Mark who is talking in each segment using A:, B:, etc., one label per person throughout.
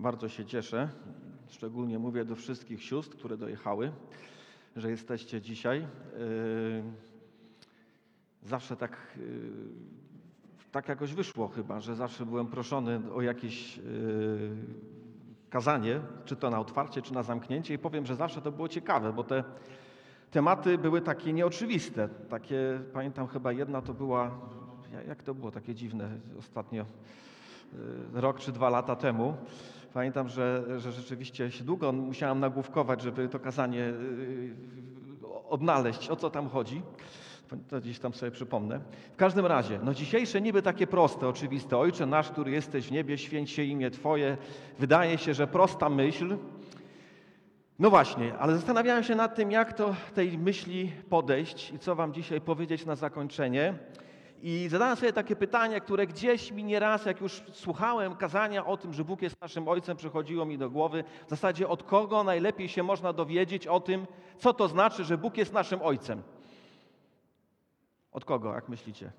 A: Bardzo się cieszę, szczególnie mówię do wszystkich sióstr, które dojechały, że jesteście dzisiaj. Yy, Zawsze tak, yy, tak jakoś wyszło chyba, że zawsze byłem proszony o jakieś yy, kazanie, czy to na otwarcie, czy na zamknięcie i powiem, że zawsze to było ciekawe, bo te tematy były takie nieoczywiste. Takie, pamiętam chyba jedna to była, ja- jak to było takie dziwne ostatnio, rok czy dwa lata temu. Pamiętam, że, że rzeczywiście się długo musiałem nagłówkować, żeby to kazanie y, odnaleźć, o co tam chodzi. To gdzieś tam sobie przypomnę. W każdym razie, no dzisiejsze niby takie proste, oczywiste. Ojcze nasz, który jesteś w niebie, święć się imię Twoje. Wydaje się, że prosta myśl, no właśnie, ale zastanawiałem się nad tym, jak do tej myśli podejść i co Wam dzisiaj powiedzieć na zakończenie. I zadałem sobie takie pytanie, które gdzieś mi nieraz, jak już słuchałem kazania o tym, że Bóg jest naszym Ojcem, przychodziło mi do głowy. W zasadzie od kogo najlepiej się można dowiedzieć o tym, co to znaczy, że Bóg jest naszym Ojcem? Od kogo, jak myślicie?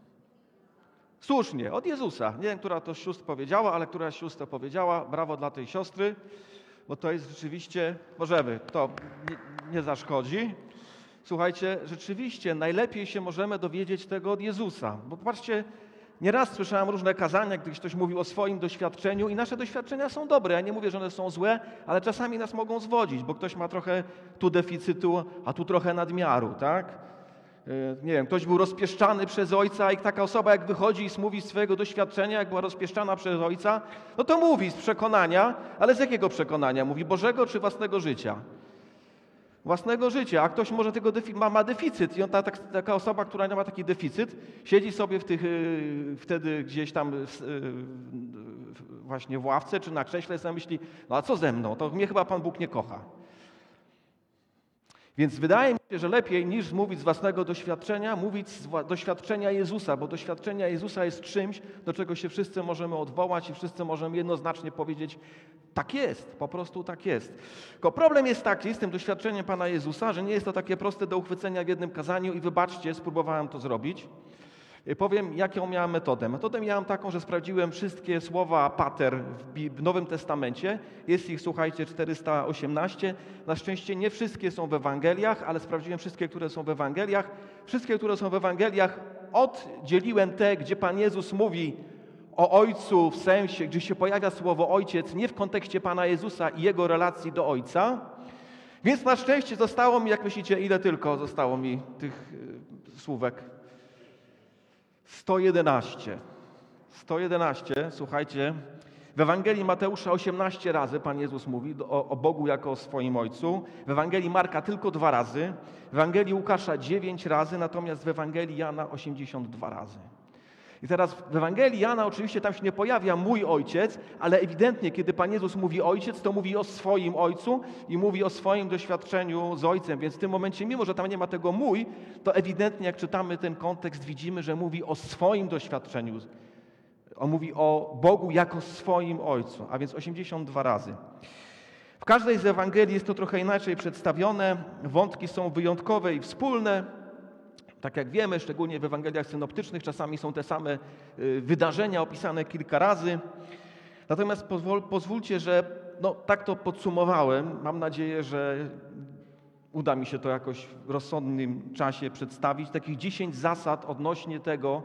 A: Słusznie, od Jezusa. Nie wiem, która to sióstr powiedziała, ale która siostra powiedziała. Brawo dla tej siostry, bo to jest rzeczywiście, możemy, to nie, nie zaszkodzi. Słuchajcie, rzeczywiście najlepiej się możemy dowiedzieć tego od Jezusa. Bo patrzcie, nieraz słyszałem różne kazania, gdy ktoś mówił o swoim doświadczeniu i nasze doświadczenia są dobre. Ja nie mówię, że one są złe, ale czasami nas mogą zwodzić, bo ktoś ma trochę tu deficytu, a tu trochę nadmiaru, tak? Yy, Nie wiem, ktoś był rozpieszczany przez ojca i taka osoba jak wychodzi i mówi swojego doświadczenia, jak była rozpieszczana przez ojca, no to mówi z przekonania, ale z jakiego przekonania? Mówi Bożego czy własnego życia? Własnego życia, a ktoś może tego ma, ma deficyt. I on ta, tak, taka osoba, która nie ma taki deficyt, siedzi sobie w tych, yy, wtedy gdzieś tam yy, właśnie w ławce czy na krześle i sobie myśli, no a co ze mną, to mnie chyba Pan Bóg nie kocha. Więc wydaje mi się, że lepiej niż mówić z własnego doświadczenia, mówić z doświadczenia Jezusa, bo doświadczenia Jezusa jest czymś, do czego się wszyscy możemy odwołać i wszyscy możemy jednoznacznie powiedzieć, tak jest, po prostu tak jest. Tylko problem jest taki z tym doświadczeniem Pana Jezusa, że nie jest to takie proste do uchwycenia w jednym kazaniu i wybaczcie, spróbowałem to zrobić. I Powiem, jaką miałem metodę. Metodę miałem taką, że sprawdziłem wszystkie słowa pater w Nowym Testamencie. Jest ich, słuchajcie, 418. Na szczęście nie wszystkie są w Ewangeliach, ale sprawdziłem wszystkie, które są w Ewangeliach. Wszystkie, które są w Ewangeliach, oddzieliłem te, gdzie Pan Jezus mówi o Ojcu w sensie, gdzie się pojawia słowo Ojciec, nie w kontekście Pana Jezusa i Jego relacji do Ojca. Więc na szczęście zostało mi, jak myślicie, ile tylko zostało mi tych y, słówek? 111. 111, słuchajcie. W Ewangelii Mateusza 18 razy Pan Jezus mówi o, o Bogu jako o swoim Ojcu. W Ewangelii Marka tylko dwa razy. W Ewangelii Łukasza 9 razy, natomiast w Ewangelii Jana 82 razy. I teraz w Ewangelii Jana oczywiście tam się nie pojawia mój ojciec, ale ewidentnie, kiedy Pan Jezus mówi ojciec, to mówi o swoim ojcu i mówi o swoim doświadczeniu z ojcem. Więc w tym momencie, mimo że tam nie ma tego mój, to ewidentnie, jak czytamy ten kontekst, widzimy, że mówi o swoim doświadczeniu. On mówi o Bogu jako swoim ojcu, a więc 82 razy. W każdej z Ewangelii jest to trochę inaczej przedstawione. Wątki są wyjątkowe i wspólne. Tak jak wiemy, szczególnie w Ewangeliach synoptycznych, czasami są te same y, wydarzenia opisane kilka razy. Natomiast pozwól, pozwólcie, że no, tak to podsumowałem. Mam nadzieję, że uda mi się to jakoś w rozsądnym czasie przedstawić. Takich 10 zasad odnośnie tego,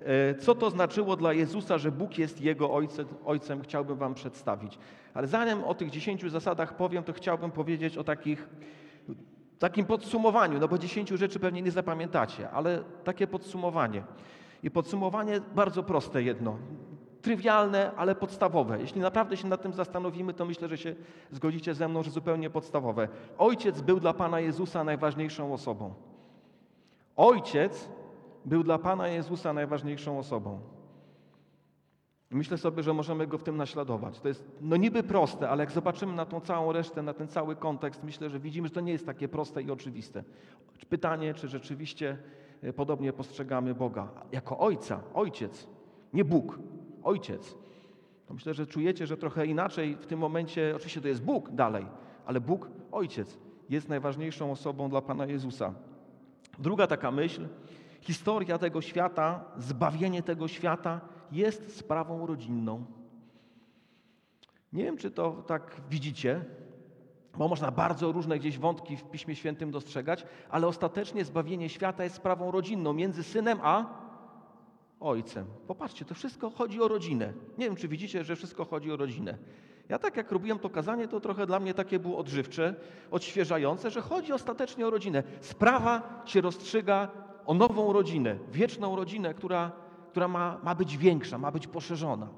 A: e, co to znaczyło dla Jezusa, że Bóg jest Jego ojcem, ojcem chciałbym Wam przedstawić. Ale zanim o tych 10 zasadach powiem, to chciałbym powiedzieć o takich takim podsumowaniu, no bo dziesięciu rzeczy pewnie nie zapamiętacie, ale takie podsumowanie. I podsumowanie bardzo proste jedno. Trywialne, ale podstawowe. Jeśli naprawdę się nad tym zastanowimy, to myślę, że się zgodzicie ze mną, że zupełnie podstawowe. Ojciec był dla Pana Jezusa najważniejszą osobą. Ojciec był dla Pana Jezusa najważniejszą osobą. Myślę sobie, że możemy go w tym naśladować. To jest no niby proste, ale jak zobaczymy na tą całą resztę, na ten cały kontekst, myślę, że widzimy, że to nie jest takie proste i oczywiste. Pytanie, czy rzeczywiście e, podobnie postrzegamy Boga jako Ojca, Ojciec, nie Bóg, Ojciec. To myślę, że czujecie, że trochę inaczej w tym momencie, oczywiście to jest Bóg dalej, ale Bóg, Ojciec, jest najważniejszą osobą dla Pana Jezusa. Druga taka myśl, historia tego świata, zbawienie tego świata jest sprawą rodzinną. Nie wiem, czy to tak widzicie, bo można bardzo różne gdzieś wątki w Piśmie Świętym dostrzegać, ale ostatecznie zbawienie świata jest sprawą rodzinną między synem a ojcem. Popatrzcie, to wszystko chodzi o rodzinę. Nie wiem, czy widzicie, że wszystko chodzi o rodzinę. Ja tak jak robiłem to kazanie, to trochę dla mnie takie było odżywcze, odświeżające, że chodzi ostatecznie o rodzinę. Sprawa się rozstrzyga o nową rodzinę, wieczną rodzinę, która, która ma, ma być większa, ma być poszerzona.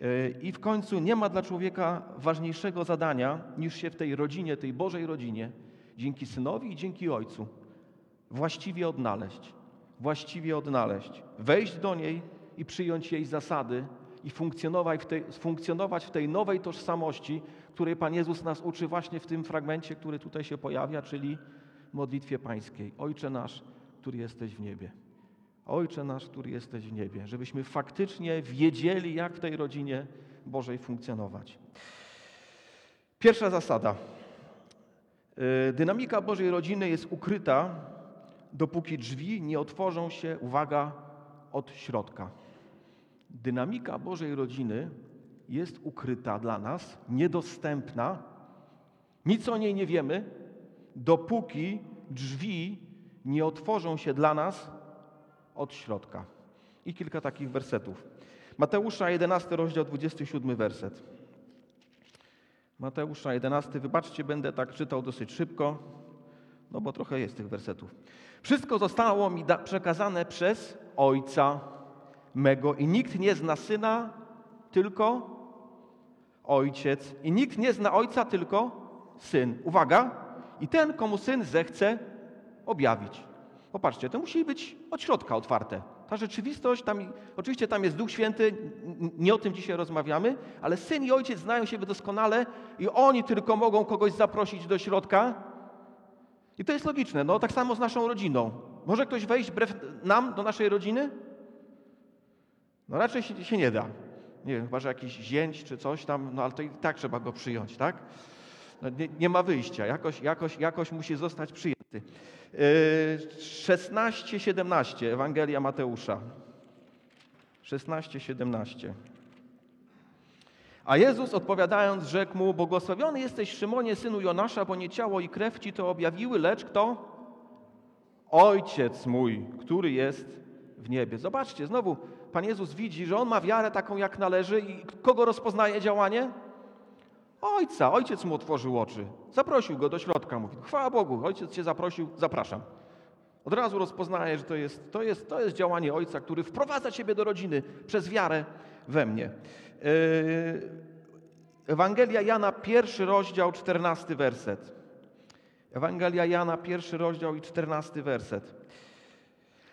A: Yy, I w końcu nie ma dla człowieka ważniejszego zadania niż się w tej rodzinie, tej Bożej rodzinie, dzięki synowi i dzięki ojcu, właściwie odnaleźć. Właściwie odnaleźć. Wejść do niej i przyjąć jej zasady i funkcjonować w, tej, funkcjonować w tej nowej tożsamości, której Pan Jezus nas uczy właśnie w tym fragmencie, który tutaj się pojawia, czyli modlitwie pańskiej. Ojcze nasz, który jesteś w niebie. Ojcze nasz, który jesteś w niebie, żebyśmy faktycznie wiedzieli, jak w tej rodzinie Bożej funkcjonować. Pierwsza zasada. Y, dynamika Bożej rodziny jest ukryta, dopóki drzwi nie otworzą się, uwaga, od środka. Dynamika Bożej rodziny jest ukryta dla nas, niedostępna, nic o niej nie wiemy, dopóki drzwi nie otworzą się dla nas od środka. I kilka takich wersetów. Mateusza 11, rozdział 27, werset. Mateusza 11, wybaczcie, będę tak czytał dosyć szybko, no bo trochę jest tych wersetów. Wszystko zostało mi przekazane przez Ojca mego i nikt nie zna Syna, tylko Ojciec. I nikt nie zna Ojca, tylko Syn. Uwaga! I ten, komu Syn zechce objawić. Popatrzcie, to musi być od środka otwarte. Ta rzeczywistość, tam, oczywiście tam jest Duch Święty, nie o tym dzisiaj rozmawiamy, ale Syn i Ojciec znają siebie doskonale i oni tylko mogą kogoś zaprosić do środka. I to jest logiczne, no tak samo z naszą rodziną. Może ktoś wejść wbrew nam do naszej rodziny? No raczej się, się nie da. Nie wiem, chyba że jakiś zięć czy coś tam, no ale to i tak trzeba go przyjąć, tak? No, nie, nie, ma wyjścia, jakoś, jakoś, jakoś musi zostać przyjęty. 16-17, yy, Ewangelia Mateusza. 16-17. A Jezus odpowiadając rzekł mu, błogosławiony jesteś Szymonie, synu Jonasza, bo nie ciało i krew ci to objawiły, lecz kto? Ojciec mój, który jest w niebie. Zobaczcie, znowu Pan Jezus widzi, że On ma wiarę taką jak należy i kogo rozpoznaje działanie? Ojca. Ojciec mu otworzył oczy. Zaprosił go do środka. Mówi, chwała Bogu, ojciec cię zaprosił, zapraszam. Od razu rozpoznaje, że to jest, to jest, to jest działanie ojca, który wprowadza ciebie do rodziny przez wiarę we mnie. Yy, Ewangelia Jana, pierwszy rozdział, czternasty werset. Ewangelia Jana, pierwszy rozdział i czternasty werset.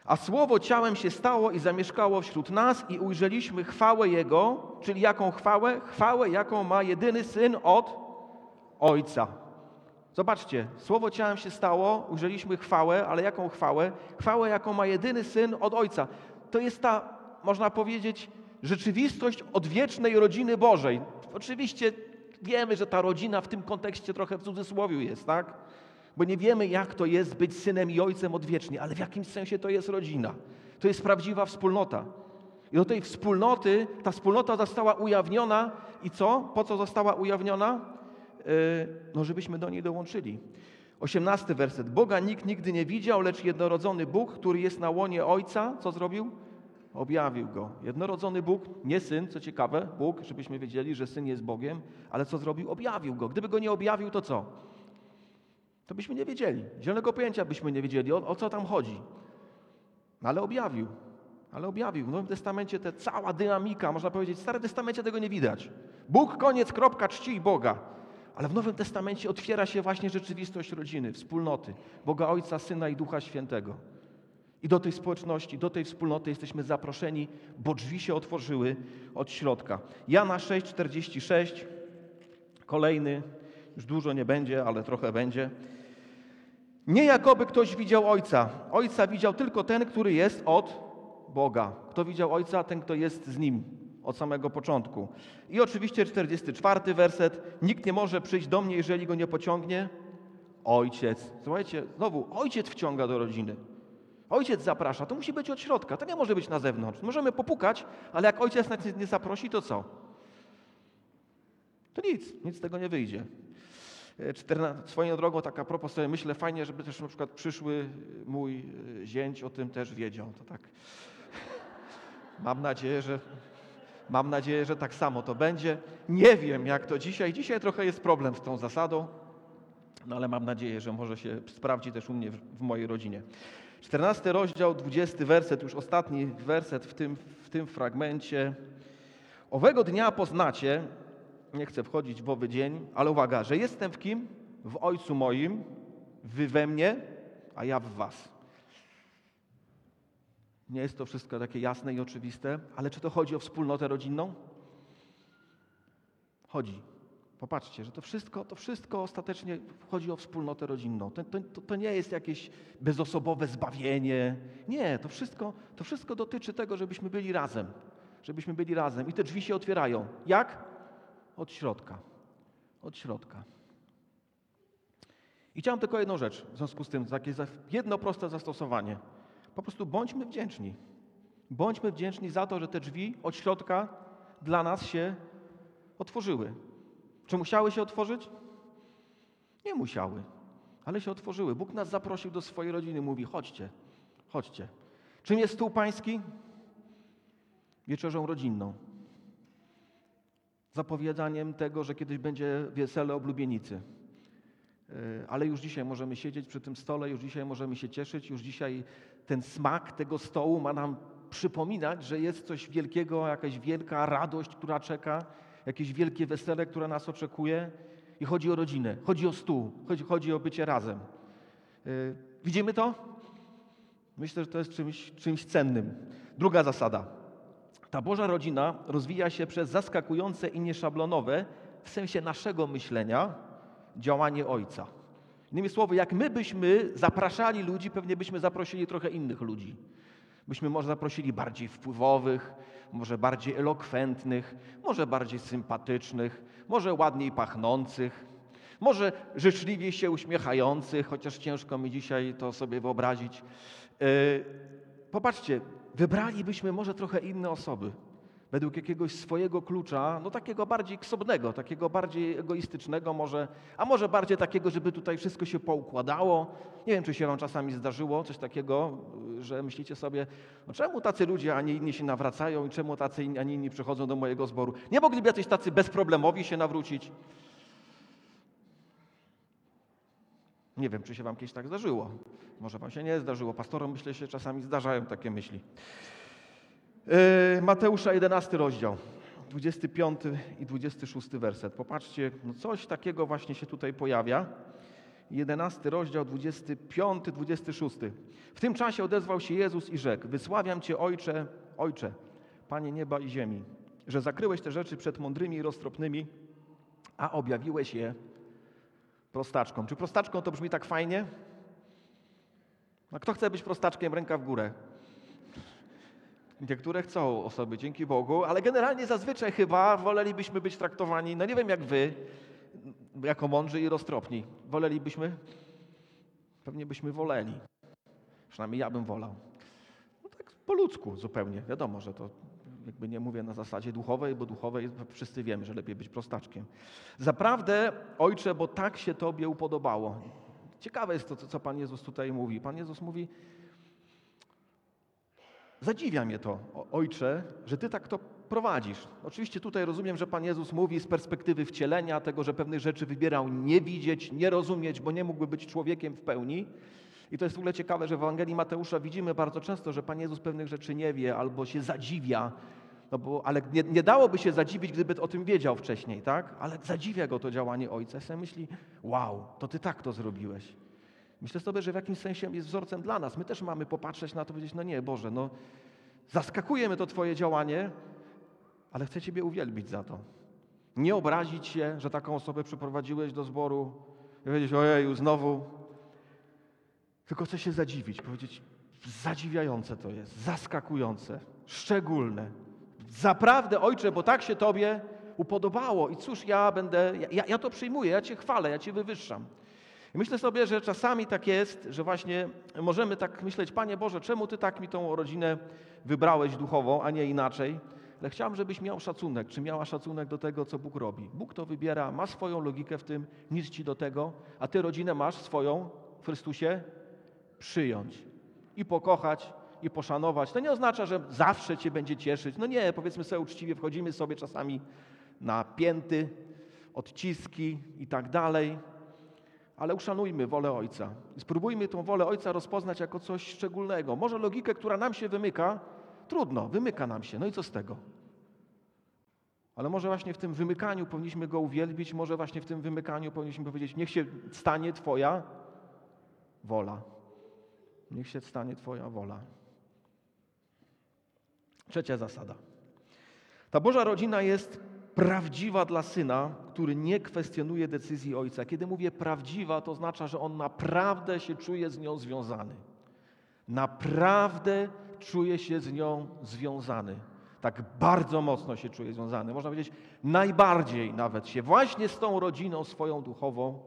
A: A słowo ciałem się stało i zamieszkało wśród nas i ujrzeliśmy chwałę Jego, czyli jaką chwałę? Chwałę, jaką ma jedyny syn od Ojca. Zobaczcie, słowo ciałem się stało, ujrzeliśmy chwałę, ale jaką chwałę? Chwałę, jaką ma jedyny syn od Ojca. To jest ta, można powiedzieć, rzeczywistość odwiecznej rodziny Bożej. Oczywiście wiemy, że ta rodzina w tym kontekście trochę w cudzysłowie jest, tak? Bo nie wiemy, jak to jest być synem i ojcem odwiecznie, ale w jakimś sensie to jest rodzina. To jest prawdziwa wspólnota. I do tej wspólnoty, ta wspólnota została ujawniona i co? Po co została ujawniona? Yy, no, żebyśmy do niej dołączyli. Osiemnasty werset. Boga nikt nigdy nie widział, lecz jednorodzony Bóg, który jest na łonie Ojca, co zrobił? Objawił go. Jednorodzony Bóg, nie syn, co ciekawe, Bóg, żebyśmy wiedzieli, że syn jest Bogiem, ale co zrobił? Objawił go. Gdyby go nie objawił, to co? To byśmy nie wiedzieli. Zielonego pojęcia byśmy nie wiedzieli, o, o co tam chodzi. No, ale objawił. Ale objawił. W Nowym Testamencie ta cała dynamika, można powiedzieć, w Starym Testamencie tego nie widać. Bóg, koniec, kropka, czci Boga. Ale w Nowym Testamencie otwiera się właśnie rzeczywistość rodziny, wspólnoty, Boga Ojca, Syna i Ducha Świętego. I do tej społeczności, do tej wspólnoty jesteśmy zaproszeni, bo drzwi się otworzyły od środka. Jana 6,46, kolejny, już dużo nie będzie, ale trochę będzie. Nie jakoby ktoś widział Ojca. Ojca widział tylko ten, który jest od Boga. Kto widział Ojca, ten, kto jest z Nim od samego początku. I oczywiście 44 werset. Nikt nie może przyjść do mnie, jeżeli go nie pociągnie. Ojciec. Słuchajcie, znowu, ojciec wciąga do rodziny. Ojciec zaprasza. To musi być od środka. To nie może być na zewnątrz. Możemy popukać, ale jak ojciec nas nie zaprosi, to co? To nic, nic z tego nie wyjdzie. E, czterna, swoją drogą, tak a propos sobie myślę, fajnie, żeby też na przykład przyszły mój e, zięć o tym też wiedział. To tak. Mam nadzieję, że mam nadzieję, że tak samo to będzie. Nie wiem, jak to dzisiaj. Dzisiaj trochę jest problem z tą zasadą, no ale mam nadzieję, że może się sprawdzi też u mnie w, w mojej rodzinie. 14 rozdział, 20 werset, już ostatni werset w tym, w tym fragmencie. Owego dnia poznacie, nie chcę wchodzić w owy dzień, ale uwaga, że jestem w kim? W Ojcu moim, wy we mnie, a ja w was. Nie jest to wszystko takie jasne i oczywiste, ale czy to chodzi o wspólnotę rodzinną? Chodzi. Popatrzcie, że to wszystko, to wszystko ostatecznie chodzi o wspólnotę rodzinną. To, to, to, nie jest jakieś bezosobowe zbawienie. Nie, to wszystko, to wszystko dotyczy tego, żebyśmy byli razem. Żebyśmy byli razem. I te drzwi się otwierają. Jak? Od środka. Od środka. I chciałem tylko jedną rzecz w związku z tym, takie jedno proste zastosowanie. Po prostu bądźmy wdzięczni. Bądźmy wdzięczni za to, że te drzwi od środka dla nas się otworzyły. Czy musiały się otworzyć? Nie musiały, ale się otworzyły. Bóg nas zaprosił do swojej rodziny, mówi: chodźcie, chodźcie. Czym jest stół pański? Wieczerzą rodzinną. Zapowiadaniem tego, że kiedyś będzie wesele oblubienicy. E, ale już dzisiaj możemy siedzieć przy tym stole, już dzisiaj możemy się cieszyć, już dzisiaj ten smak tego stołu ma nam przypominać, że jest coś wielkiego, jakaś wielka radość, która czeka, jakieś wielkie wesele, które nas oczekuje. I chodzi o rodzinę, chodzi o stół, chodzi, chodzi o bycie razem. Yy, widzimy to? Myślę, że to jest czymś, czymś cennym. Druga zasada. Ta Boża rodzina rozwija się przez zaskakujące i nieszablonowe, w sensie naszego myślenia, działanie Ojca. Innymi słowy, jak my byśmy zapraszali ludzi, pewnie byśmy zaprosili trochę innych ludzi. Byśmy może zaprosili bardziej wpływowych, może bardziej elokwentnych, może bardziej sympatycznych, może ładniej pachnących, może życzliwie się uśmiechających, chociaż ciężko mi dzisiaj to sobie wyobrazić. Yy, popatrzcie, wybralibyśmy może trochę inne osoby według jakiegoś swojego klucza, no takiego bardziej ksobnego, takiego bardziej egoistycznego może, a może bardziej takiego, żeby tutaj wszystko się poukładało. Nie wiem, czy się wam czasami zdarzyło coś takiego, że myślicie sobie, no czemu tacy ludzie, a nie inni się nawracają i czemu tacy, a nie inni przychodzą do mojego zboru? Nie mogliby jacyś tacy bezproblemowi się nawrócić? Nie wiem, czy się wam kiedyś tak zdarzyło. Może wam się nie zdarzyło. Pastorom myślę, się czasami zdarzają takie myśli. E, Mateusza 11 rozdział, 25 i 26 werset. Popatrzcie, no coś takiego właśnie się tutaj pojawia. 11 rozdział, 25, 26. W tym czasie odezwał się Jezus i rzekł: Wysławiam Cię, Ojcze, Ojcze, Panie nieba i ziemi, że zakryłeś te rzeczy przed mądrymi i roztropnymi, a objawiłeś je prostaczkom. Czy prostaczką to brzmi tak fajnie? No, kto chce być prostaczkiem, ręka w górę. Niektóre chcą osoby, dzięki Bogu, ale generalnie zazwyczaj chyba wolelibyśmy być traktowani, no nie wiem jak wy, jako mądrzy i roztropni. Wolelibyśmy? Pewnie byśmy woleli. Przynajmniej ja bym wolał. No tak po ludzku zupełnie. Wiadomo, że to jakby nie mówię na zasadzie duchowej, bo duchowej wszyscy wiemy, że lepiej być prostaczkiem. Zaprawdę, Ojcze, bo tak się Tobie upodobało. Ciekawe jest to, co Pan Jezus tutaj mówi. Pan Jezus mówi, Zadziwia mnie to, Ojcze, że Ty tak to prowadzisz. Oczywiście tutaj rozumiem, że Pan Jezus mówi z perspektywy wcielenia, tego, że pewnych rzeczy wybierał nie widzieć, nie rozumieć, bo nie mógłby być człowiekiem w pełni. I to jest w ogóle ciekawe, że w Ewangelii Mateusza widzimy bardzo często, że Pan Jezus pewnych rzeczy nie wie albo się zadziwia, no bo, ale nie, nie dałoby się zadziwić, gdyby o tym wiedział wcześniej, tak? Ale zadziwia go to działanie Ojca. I sobie myśli, wow, to Ty tak to zrobiłeś. Myślę sobie, że w jakimś sensie jest wzorcem dla nas. My też mamy popatrzeć na to i powiedzieć, no nie, Boże, no zaskakuje mnie to Twoje działanie, ale chcę Ciebie uwielbić za to. Nie obrazić się, że taką osobę przyprowadziłeś do zboru i powiedzieć, ojeju, znowu. Tylko chcę się zadziwić, powiedzieć, zadziwiające to jest, zaskakujące, szczególne. Zaprawdę, Ojcze, bo tak się Tobie upodobało i cóż, ja będę, ja, ja to przyjmuję, ja Cię chwalę, ja Cię wywyższam. I myślę sobie, że czasami tak jest, że właśnie możemy tak myśleć, Panie Boże, czemu Ty tak mi tą rodzinę wybrałeś duchowo, a nie inaczej? Ale chciałem, żebyś miał szacunek, czy miała szacunek do tego, co Bóg robi. Bóg to wybiera, ma swoją logikę w tym, nic ci do tego, a ty rodzinę masz swoją w Chrystusie przyjąć i pokochać, i poszanować. To nie oznacza, że zawsze cię będzie cieszyć. No nie, powiedzmy sobie uczciwie, wchodzimy sobie czasami na pięty, odciski i tak dalej, ale uszanujmy wolę Ojca. Spróbujmy tą wolę Ojca rozpoznać jako coś szczególnego. Może logikę, która nam się wymyka, trudno, wymyka nam się. No i co z tego? Ale może właśnie w tym wymykaniu powinniśmy Go uwielbić, może właśnie w tym wymykaniu powinniśmy powiedzieć, niech się stanie Twoja wola. Niech się stanie Twoja wola. Trzecia zasada. Ta Boża rodzina jest prawdziwa dla syna, który nie kwestionuje decyzji ojca. Kiedy mówię prawdziwa, to oznacza, że on naprawdę się czuje z nią związany. Naprawdę czuje się z nią związany. Tak bardzo mocno się czuje związany. Można powiedzieć, najbardziej nawet się właśnie z tą rodziną swoją duchową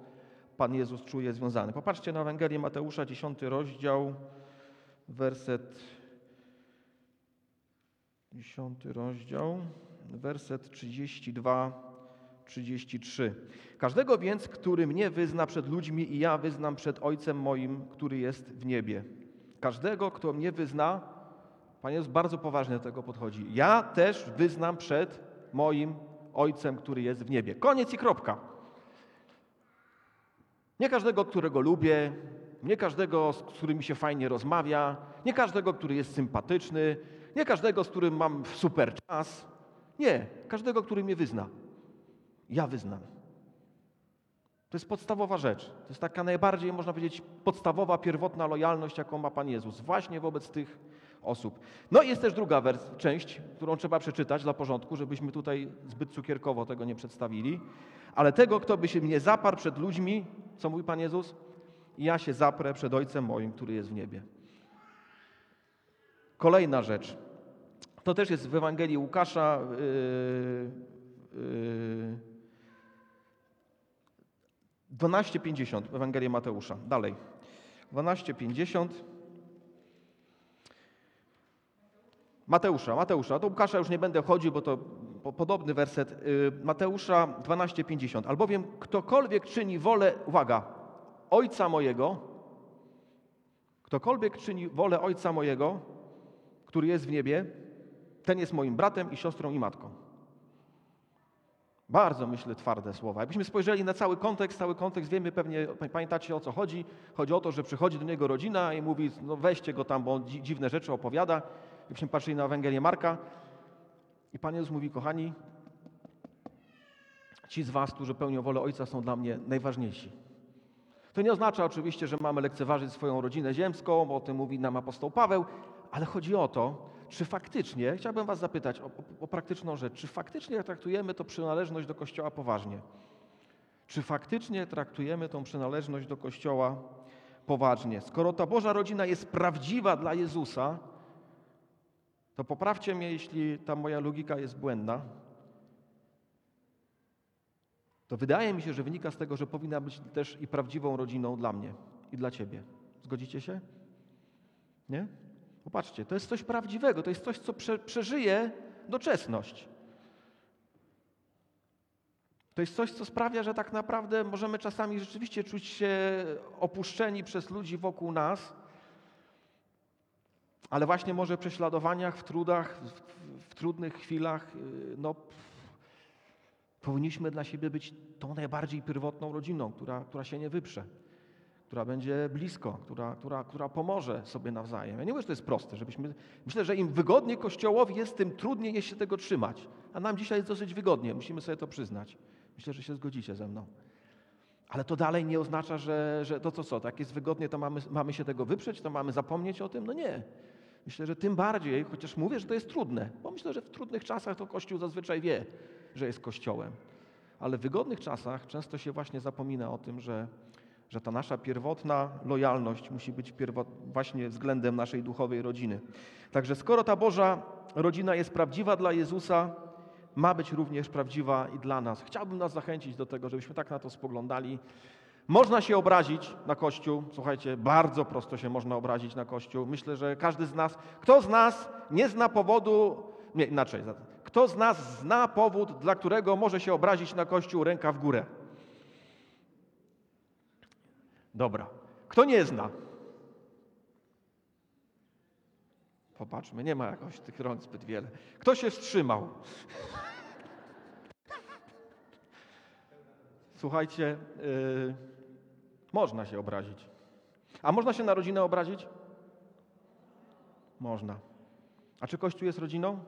A: Pan Jezus czuje związany. Popatrzcie na Ewangelię Mateusza, 10 rozdział, werset 10 rozdział, werset 32, 33. Każdego więc, który mnie wyzna przed ludźmi i ja wyznam przed Ojcem moim, który jest w niebie. Każdego, kto mnie wyzna, Pan Jezus bardzo poważnie do tego podchodzi. Ja też wyznam przed moim Ojcem, który jest w niebie. Koniec i kropka. Nie każdego, którego lubię, nie każdego, z którym się fajnie rozmawia, nie każdego, który jest sympatyczny, nie każdego, z którym mam super czas. Nie, każdego, który mnie wyzna. Ja wyznam. To jest podstawowa rzecz. To jest taka najbardziej, można powiedzieć, podstawowa, pierwotna lojalność, jaką ma Pan Jezus, właśnie wobec tych osób. No i jest też druga wers- część, którą trzeba przeczytać dla porządku, żebyśmy tutaj zbyt cukierkowo tego nie przedstawili. Ale tego, kto by się mnie zaparł przed ludźmi, co mówi Pan Jezus? Ja się zaprę przed Ojcem moim, który jest w niebie. Kolejna rzecz. To też jest w Ewangelii Łukasza. Yy, yy, 12,50 w Ewangelii Mateusza. Dalej. 12,50. Mateusza, Mateusza. Do Łukasza już nie będę chodził, bo to po- podobny werset. Yy, Mateusza 12,50. Albowiem ktokolwiek czyni wolę, uwaga, Ojca mojego, ktokolwiek czyni wolę Ojca mojego, który jest w niebie, ten jest moim bratem i siostrą i matką. Bardzo, myślę, twarde słowa. Jakbyśmy spojrzeli na cały kontekst, cały kontekst wiemy pewnie, pamiętacie o co chodzi. Chodzi o to, że przychodzi do niego rodzina i mówi, no weźcie go tam, bo on dzi- dziwne rzeczy opowiada. Jakbyśmy patrzyli na Ewangelię Marka i Pan Jezus mówi, kochani, ci z was, którzy pełnią wolę Ojca są dla mnie najważniejsi. To nie oznacza oczywiście, że mamy lekceważyć swoją rodzinę ziemską, bo o tym mówi nam apostoł Paweł, ale chodzi o to, czy faktycznie, chciałbym Was zapytać o, o, praktyczną rzecz, czy faktycznie traktujemy to przynależność do Kościoła poważnie? Czy faktycznie traktujemy tą przynależność do Kościoła poważnie? Skoro ta Boża rodzina jest prawdziwa dla Jezusa, to poprawcie mnie, jeśli ta moja logika jest błędna, to wydaje mi się, że wynika z tego, że powinna być też i prawdziwą rodziną dla mnie i dla Ciebie. Zgodzicie się? Nie? Popatrzcie, to jest coś prawdziwego, to jest coś, co prze, przeżyje doczesność. To jest coś, co sprawia, że tak naprawdę możemy czasami rzeczywiście czuć się opuszczeni przez ludzi wokół nas, ale właśnie może w prześladowaniach, w trudach, w, w, trudnych chwilach, yy, no, powinniśmy dla siebie być tą najbardziej pierwotną rodziną, która, która się nie wyprze która będzie blisko, która, która, która pomoże sobie nawzajem. Ja nie mówię, że to jest proste, żebyśmy. Myślę, że im wygodniej Kościołowi jest, tym trudniej jest się tego trzymać. A nam dzisiaj jest dosyć wygodnie, musimy sobie to przyznać. Myślę, że się zgodzicie ze mną. Ale to dalej nie oznacza, że, że to co, co, tak jest wygodnie, to mamy, mamy się tego wyprzeć, to mamy zapomnieć o tym? No nie. Myślę, że tym bardziej, chociaż mówię, że to jest trudne, bo myślę, że w trudnych czasach to Kościół zazwyczaj wie, że jest Kościołem. Ale w wygodnych czasach często się właśnie zapomina o tym, że, że ta nasza pierwotna lojalność musi być właśnie względem naszej duchowej rodziny. Także skoro ta Boża rodzina jest prawdziwa dla Jezusa, ma być również prawdziwa i dla nas. Chciałbym nas zachęcić do tego, żebyśmy tak na to spoglądali. Można się obrazić na Kościół. Słuchajcie, bardzo prosto się można obrazić na Kościół. Myślę, że każdy z nas, kto z nas nie zna powodu, Nie, inaczej. Kto z nas zna powód, dla którego może się obrazić na Kościół ręka w górę? Dobra. Kto nie zna? Popatrzmy, nie ma jakoś tych rąk zbyt wiele. Kto się wstrzymał? Słuchajcie, yy, można się obrazić. A można się na rodzinę obrazić? Można. A czy Kościół jest rodziną?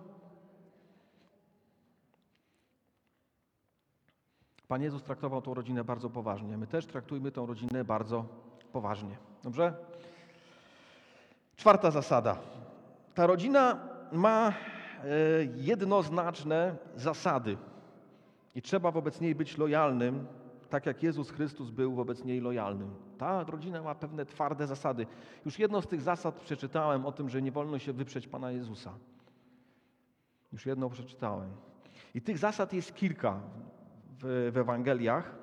A: Pan Jezus traktował tą rodzinę bardzo poważnie. My też traktujmy tą rodzinę bardzo poważnie. Dobrze? Czwarta zasada. Ta rodzina ma e, jednoznaczne zasady i trzeba wobec niej być lojalnym, tak jak Jezus Chrystus był wobec niej lojalnym. Ta rodzina ma pewne twarde zasady. Już jedną z tych zasad przeczytałem o tym, że nie wolno się wyprzeć Pana Jezusa. Już jedną przeczytałem. I tych zasad jest kilka w, w Ewangeliach.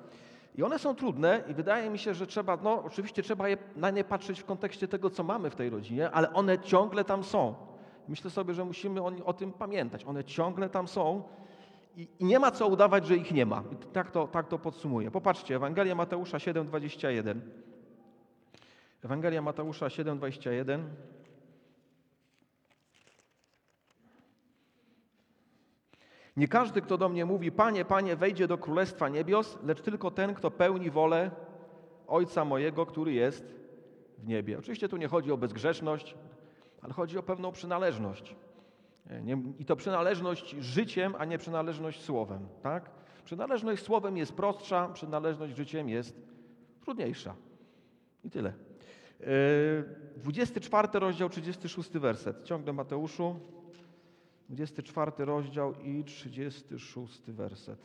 A: I one są trudne i wydaje mi się, że trzeba, no oczywiście trzeba je, na nie patrzeć w kontekście tego, co mamy w tej rodzinie, ale one ciągle tam są. Myślę sobie, że musimy o, o tym pamiętać. One ciągle tam są i, i, nie ma co udawać, że ich nie ma. I tak to, tak to podsumuję. Popatrzcie, Ewangelia Mateusza 7,21. Ewangelia Mateusza 7,21. Nie każdy, kto do mnie mówi, Panie, Panie, wejdzie do Królestwa Niebios, lecz tylko ten, kto pełni wolę Ojca mojego, który jest w niebie. Oczywiście tu nie chodzi o bezgrzeszność, ale chodzi o pewną przynależność. I to przynależność życiem, a nie przynależność słowem. Tak? Przynależność słowem jest prostsza, przynależność życiem jest trudniejsza. I tyle. 24 rozdział, 36 werset. Ciągle Mateuszu. 24 rozdział i 36 werset.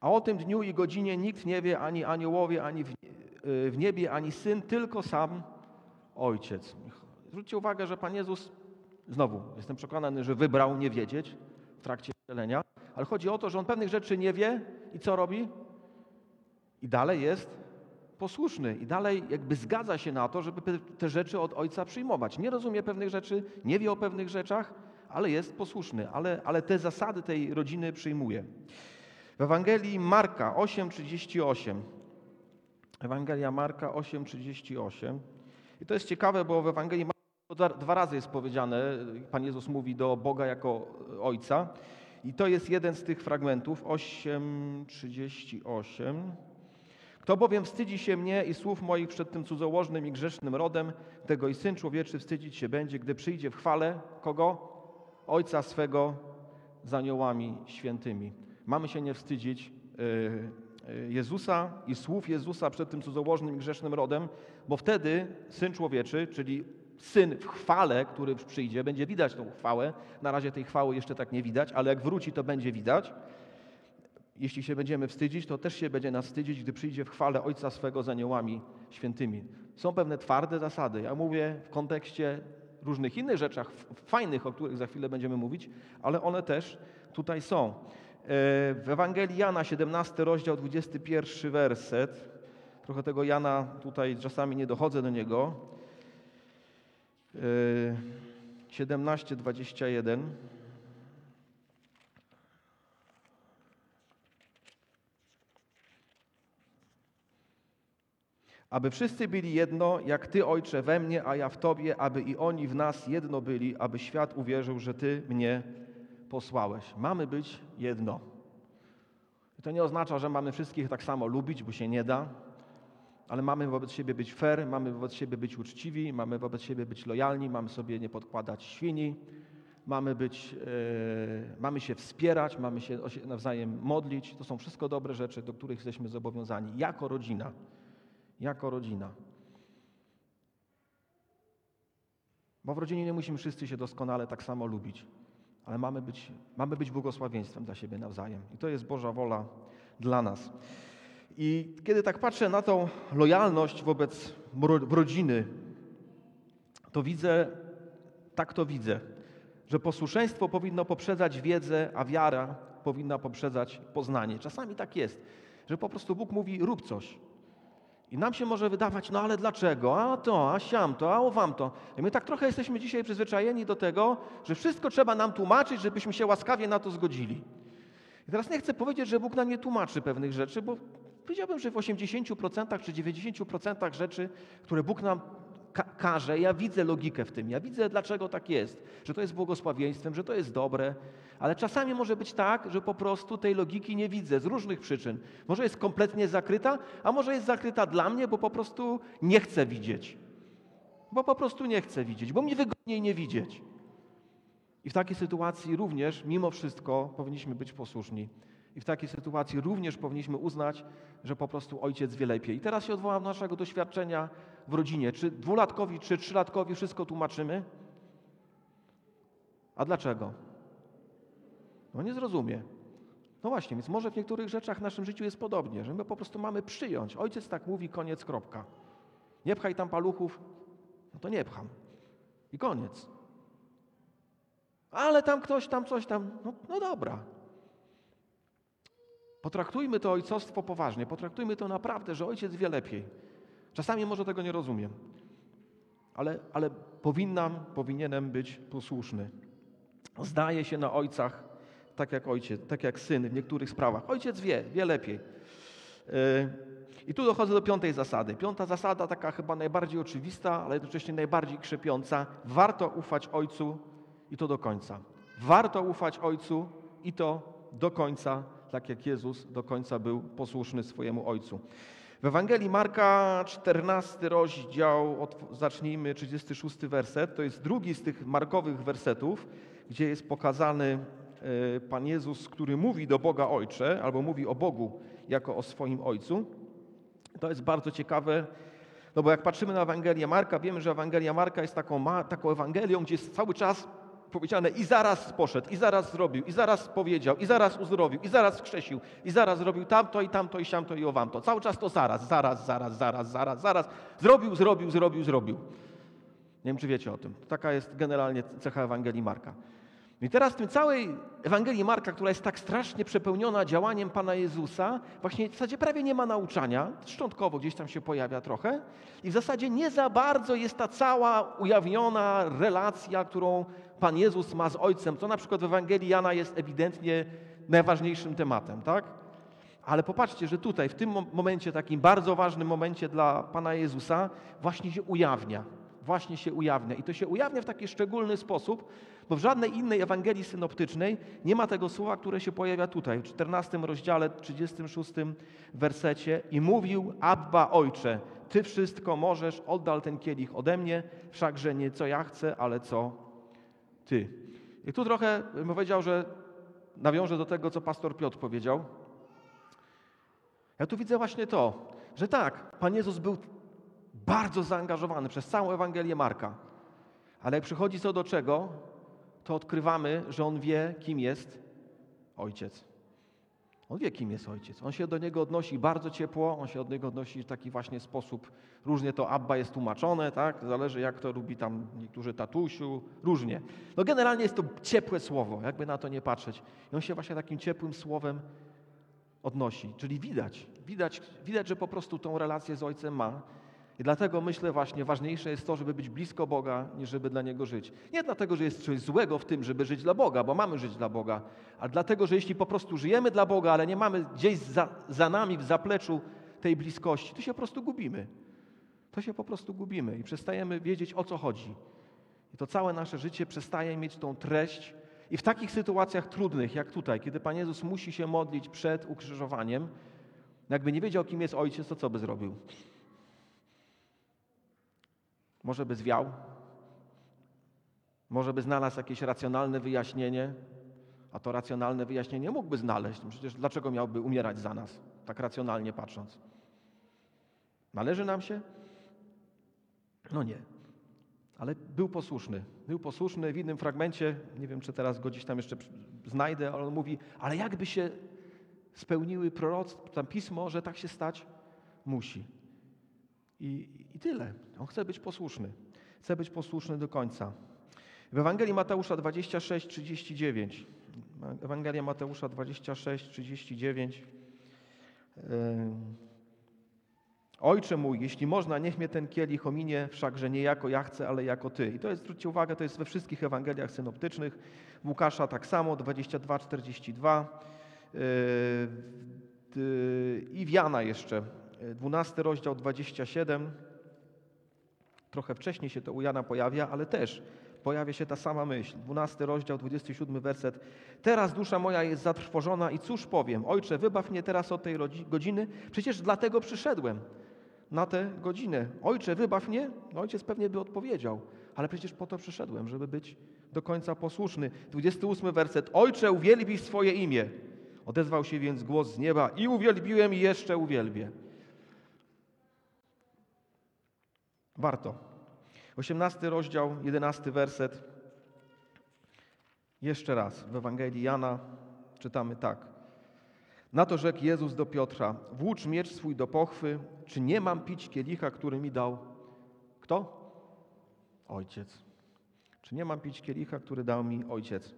A: A o tym dniu i godzinie nikt nie wie, ani aniołowie, ani w niebie, ani syn, tylko sam Ojciec. Zwróćcie uwagę, że Pan Jezus, znowu jestem przekonany, że wybrał nie wiedzieć w trakcie wcielenia, ale chodzi o to, że On pewnych rzeczy nie wie i co robi? I dalej jest posłuszny i dalej jakby zgadza się na to, żeby te rzeczy od ojca przyjmować. Nie rozumie pewnych rzeczy, nie wie o pewnych rzeczach, ale jest posłuszny, ale, ale te zasady tej rodziny przyjmuje. W Ewangelii Marka 8:38. Ewangelia Marka 8:38. I to jest ciekawe, bo w Ewangelii Marka dwa razy jest powiedziane, Pan Jezus mówi do Boga jako Ojca. I to jest jeden z tych fragmentów, 8:38. Kto bowiem wstydzi się mnie i słów moich przed tym cudzołożnym i grzesznym rodem, tego i Syn Człowieczy wstydzić się będzie, gdy przyjdzie w chwale kogo? Ojca swego z aniołami świętymi. Mamy się nie wstydzić y, y, Jezusa i słów Jezusa przed tym cudzołożnym i grzesznym rodem, bo wtedy Syn Człowieczy, czyli Syn w chwale, który przyjdzie, będzie widać tą chwałę. Na razie tej chwały jeszcze tak nie widać, ale jak wróci, to będzie widać jeśli się będziemy wstydzić, to też się będzie nas wstydzić, gdy przyjdzie w chwale Ojca swego z aniołami świętymi. Są pewne twarde zasady. Ja mówię w kontekście różnych innych rzeczach, fajnych, o których za chwilę będziemy mówić, ale one też tutaj są. E, w Ewangelii Jana, 17 rozdział, 21 werset. Trochę tego Jana tutaj czasami nie dochodzę do niego. 17, e, 21. aby wszyscy byli jedno, jak Ty, Ojcze, we mnie, a ja w Tobie, aby i oni w nas jedno byli, aby świat uwierzył, że Ty mnie posłałeś. Mamy być jedno. I to nie oznacza, że mamy wszystkich tak samo lubić, bo się nie da, ale mamy wobec siebie być fair, mamy wobec siebie być uczciwi, mamy wobec siebie być lojalni, mamy sobie nie podkładać świni, mamy, być, yy, mamy się wspierać, mamy się nawzajem modlić. To są wszystko dobre rzeczy, do których jesteśmy zobowiązani jako rodzina jako rodzina. Bo w rodzinie nie musimy wszyscy się doskonale tak samo lubić, ale mamy być, mamy być błogosławieństwem dla siebie nawzajem. I to jest Boża wola dla nas. I kiedy tak patrzę na tą lojalność wobec rodziny, to widzę, tak to widzę, że posłuszeństwo powinno poprzedzać wiedzę, a wiara powinna poprzedzać poznanie. Czasami tak jest, że po prostu Bóg mówi: rób coś. I nam się może wydawać, no ale dlaczego? A to, a siam to, a o wam to. I my tak trochę jesteśmy dzisiaj przyzwyczajeni do tego, że wszystko trzeba nam tłumaczyć, żebyśmy się łaskawie na to zgodzili. I teraz nie chcę powiedzieć, że Bóg nam nie tłumaczy pewnych rzeczy, bo powiedziałbym, że w 80% czy 90% rzeczy, które Bóg nam ka każe, ja widzę logikę w tym, ja widzę, dlaczego tak jest, że to jest błogosławieństwem, że to jest dobre, ale czasami może być tak, że po prostu tej logiki nie widzę z różnych przyczyn. Może jest kompletnie zakryta, a może jest zakryta dla mnie, bo po prostu nie chcę widzieć. Bo po prostu nie chcę widzieć, bo mi wygodniej nie widzieć. I w takiej sytuacji również, mimo wszystko, powinniśmy być posłuszni. I w takiej sytuacji również powinniśmy uznać, że po prostu ojciec wie lepiej. I teraz się odwołam do naszego doświadczenia w rodzinie. Czy dwulatkowi, czy trzylatkowi wszystko tłumaczymy? A dlaczego? No nie zrozumie. No właśnie, więc może w niektórych rzeczach w naszym życiu jest podobnie, że my po prostu mamy przyjąć. Ojciec tak mówi, koniec, kropka. Nie pchaj tam paluchów, no to nie pcham. I koniec. Ale tam ktoś tam coś tam, no, no dobra. Potraktujmy to ojcostwo poważnie, potraktujmy to naprawdę, że ojciec wie lepiej. Czasami może tego nie rozumiem, ale, ale powinnam, powinienem być posłuszny. Zdaje się na ojcach tak jak ojciec, tak jak syn w niektórych sprawach. Ojciec wie, wie lepiej. Yy, I tu dochodzę do piątej zasady. Piąta zasada, taka chyba najbardziej oczywista, ale jednocześnie najbardziej krzepiąca. Warto ufać ojcu i to do końca. Warto ufać ojcu i to do końca, tak jak Jezus do końca był posłuszny swojemu ojcu. W Ewangelii Marka, 14 rozdział, od, zacznijmy 36 werset, to jest drugi z tych markowych wersetów, gdzie jest pokazany e, Pan Jezus, który mówi do Boga Ojcze, albo mówi o Bogu jako o swoim Ojcu. To jest bardzo ciekawe, no bo jak patrzymy na Ewangelię Marka, wiemy, że Ewangelia Marka jest taką, taką Ewangelią, gdzie jest cały czas powiedziane i zaraz poszedł, i zaraz zrobił, i zaraz powiedział, i zaraz uzdrowił, i zaraz skrzesił, i zaraz zrobił tamto, i tamto, i siamto, i owamto. Cały czas to zaraz, zaraz, zaraz, zaraz, zaraz, zaraz. Zrobił, zrobił, zrobił, zrobił. Nie wiem, czy wiecie o tym. Taka jest generalnie cecha Ewangelii Marka. I teraz w tym całej Ewangelii Marka, która jest tak strasznie przepełniona działaniem Pana Jezusa, właśnie w zasadzie prawie nie ma nauczania, szczątkowo gdzieś tam się pojawia trochę i w zasadzie nie za bardzo jest ta cała ujawniona relacja, którą Pan Jezus ma z Ojcem, co na przykład w Ewangelii Jana jest ewidentnie najważniejszym tematem, tak? Ale popatrzcie, że tutaj, w tym momencie, takim bardzo ważnym momencie dla Pana Jezusa, właśnie się ujawnia. Właśnie się ujawnia. I to się ujawnia w taki szczególny sposób, bo w żadnej innej Ewangelii synoptycznej nie ma tego słowa, które się pojawia tutaj, w 14 rozdziale, 36 wersecie. I mówił, Abba, Ojcze, Ty wszystko możesz, oddal ten kielich ode mnie, wszakże nie co ja chcę, ale co Ty. I tu trochę bym powiedział, że nawiążę do tego, co pastor Piotr powiedział. Ja tu widzę właśnie to, że tak, Pan Jezus był bardzo zaangażowany przez całą Ewangelię Marka. Ale jak przychodzi co do czego, to odkrywamy, że on wie, kim jest ojciec. On wie, kim jest ojciec. On się do niego odnosi bardzo ciepło, on się od niego odnosi w taki właśnie sposób. Różnie to Abba jest tłumaczone, tak? Zależy, jak to lubi tam niektórzy tatusiu, różnie. No generalnie jest to ciepłe słowo, jakby na to nie patrzeć. I on się właśnie takim ciepłym słowem odnosi. Czyli widać, widać, widać, że po prostu tą relację z ojcem ma. I dlatego myślę właśnie, ważniejsze jest to, żeby być blisko Boga, niż żeby dla Niego żyć. Nie dlatego, że jest coś złego w tym, żeby żyć dla Boga, bo mamy żyć dla Boga, ale dlatego, że jeśli po prostu żyjemy dla Boga, ale nie mamy gdzieś za, za nami, w zapleczu tej bliskości, to się po prostu gubimy. To się po prostu gubimy i przestajemy wiedzieć, o co chodzi. I to całe nasze życie przestaje mieć tą treść. I w takich sytuacjach trudnych, jak tutaj, kiedy Pan Jezus musi się modlić przed ukrzyżowaniem, jakby nie wiedział, kim jest Ojciec, to co by zrobił? Może by zwiał? Może by znalazł jakieś racjonalne wyjaśnienie? A to racjonalne wyjaśnienie mógłby znaleźć. Przecież dlaczego miałby umierać za nas, tak racjonalnie patrząc? Należy nam się? No nie. Ale był posłuszny. Był posłuszny w innym fragmencie, nie wiem, czy teraz go gdzieś tam jeszcze znajdę, ale on mówi, ale jakby się spełniły proroctwa, tam pismo, że tak się stać musi. I, I tyle. On chce być posłuszny. Chce być posłuszny do końca. W Ewangelii Mateusza 26, 39. Ewangelia Mateusza 26, 39. Ojcze mój, jeśli można, niech mnie ten kielich ominie, wszakże nie jako ja chcę, ale jako Ty. I to jest, zwróćcie uwagę, to jest we wszystkich Ewangeliach synoptycznych. Łukasza tak samo, 22, 42. Yy, I w Jana jeszcze, 12 rozdział, 27. Trochę wcześniej się to u Jana pojawia, ale też pojawia się ta sama myśl. 12 rozdział, 27 werset. Teraz dusza moja jest zatrwożona i cóż powiem? Ojcze, wybaw mnie teraz od tej godziny, przecież dlatego przyszedłem na tę godzinę. Ojcze, wybaw mnie? No, ojciec pewnie by odpowiedział, ale przecież po to przyszedłem, żeby być do końca posłuszny. 28 werset. Ojcze, uwielbij swoje imię. Odezwał się więc głos z nieba i uwielbiłem i jeszcze uwielbię. Warto. 18 rozdział, 11 werset. Jeszcze raz w Ewangelii Jana czytamy tak. Na to rzekł Jezus do Piotra: Włócz miecz swój do pochwy, czy nie mam pić kielicha, który mi dał kto? Ojciec. Czy nie mam pić kielicha, który dał mi ojciec?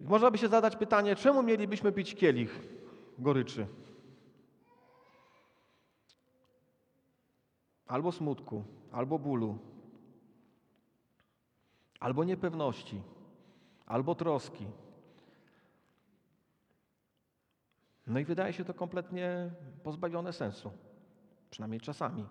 A: Można by się zadać pytanie, czemu mielibyśmy pić kielich goryczy? Albo smutku, albo bólu, albo niepewności, albo troski. No i wydaje się to kompletnie pozbawione sensu, przynajmniej czasami.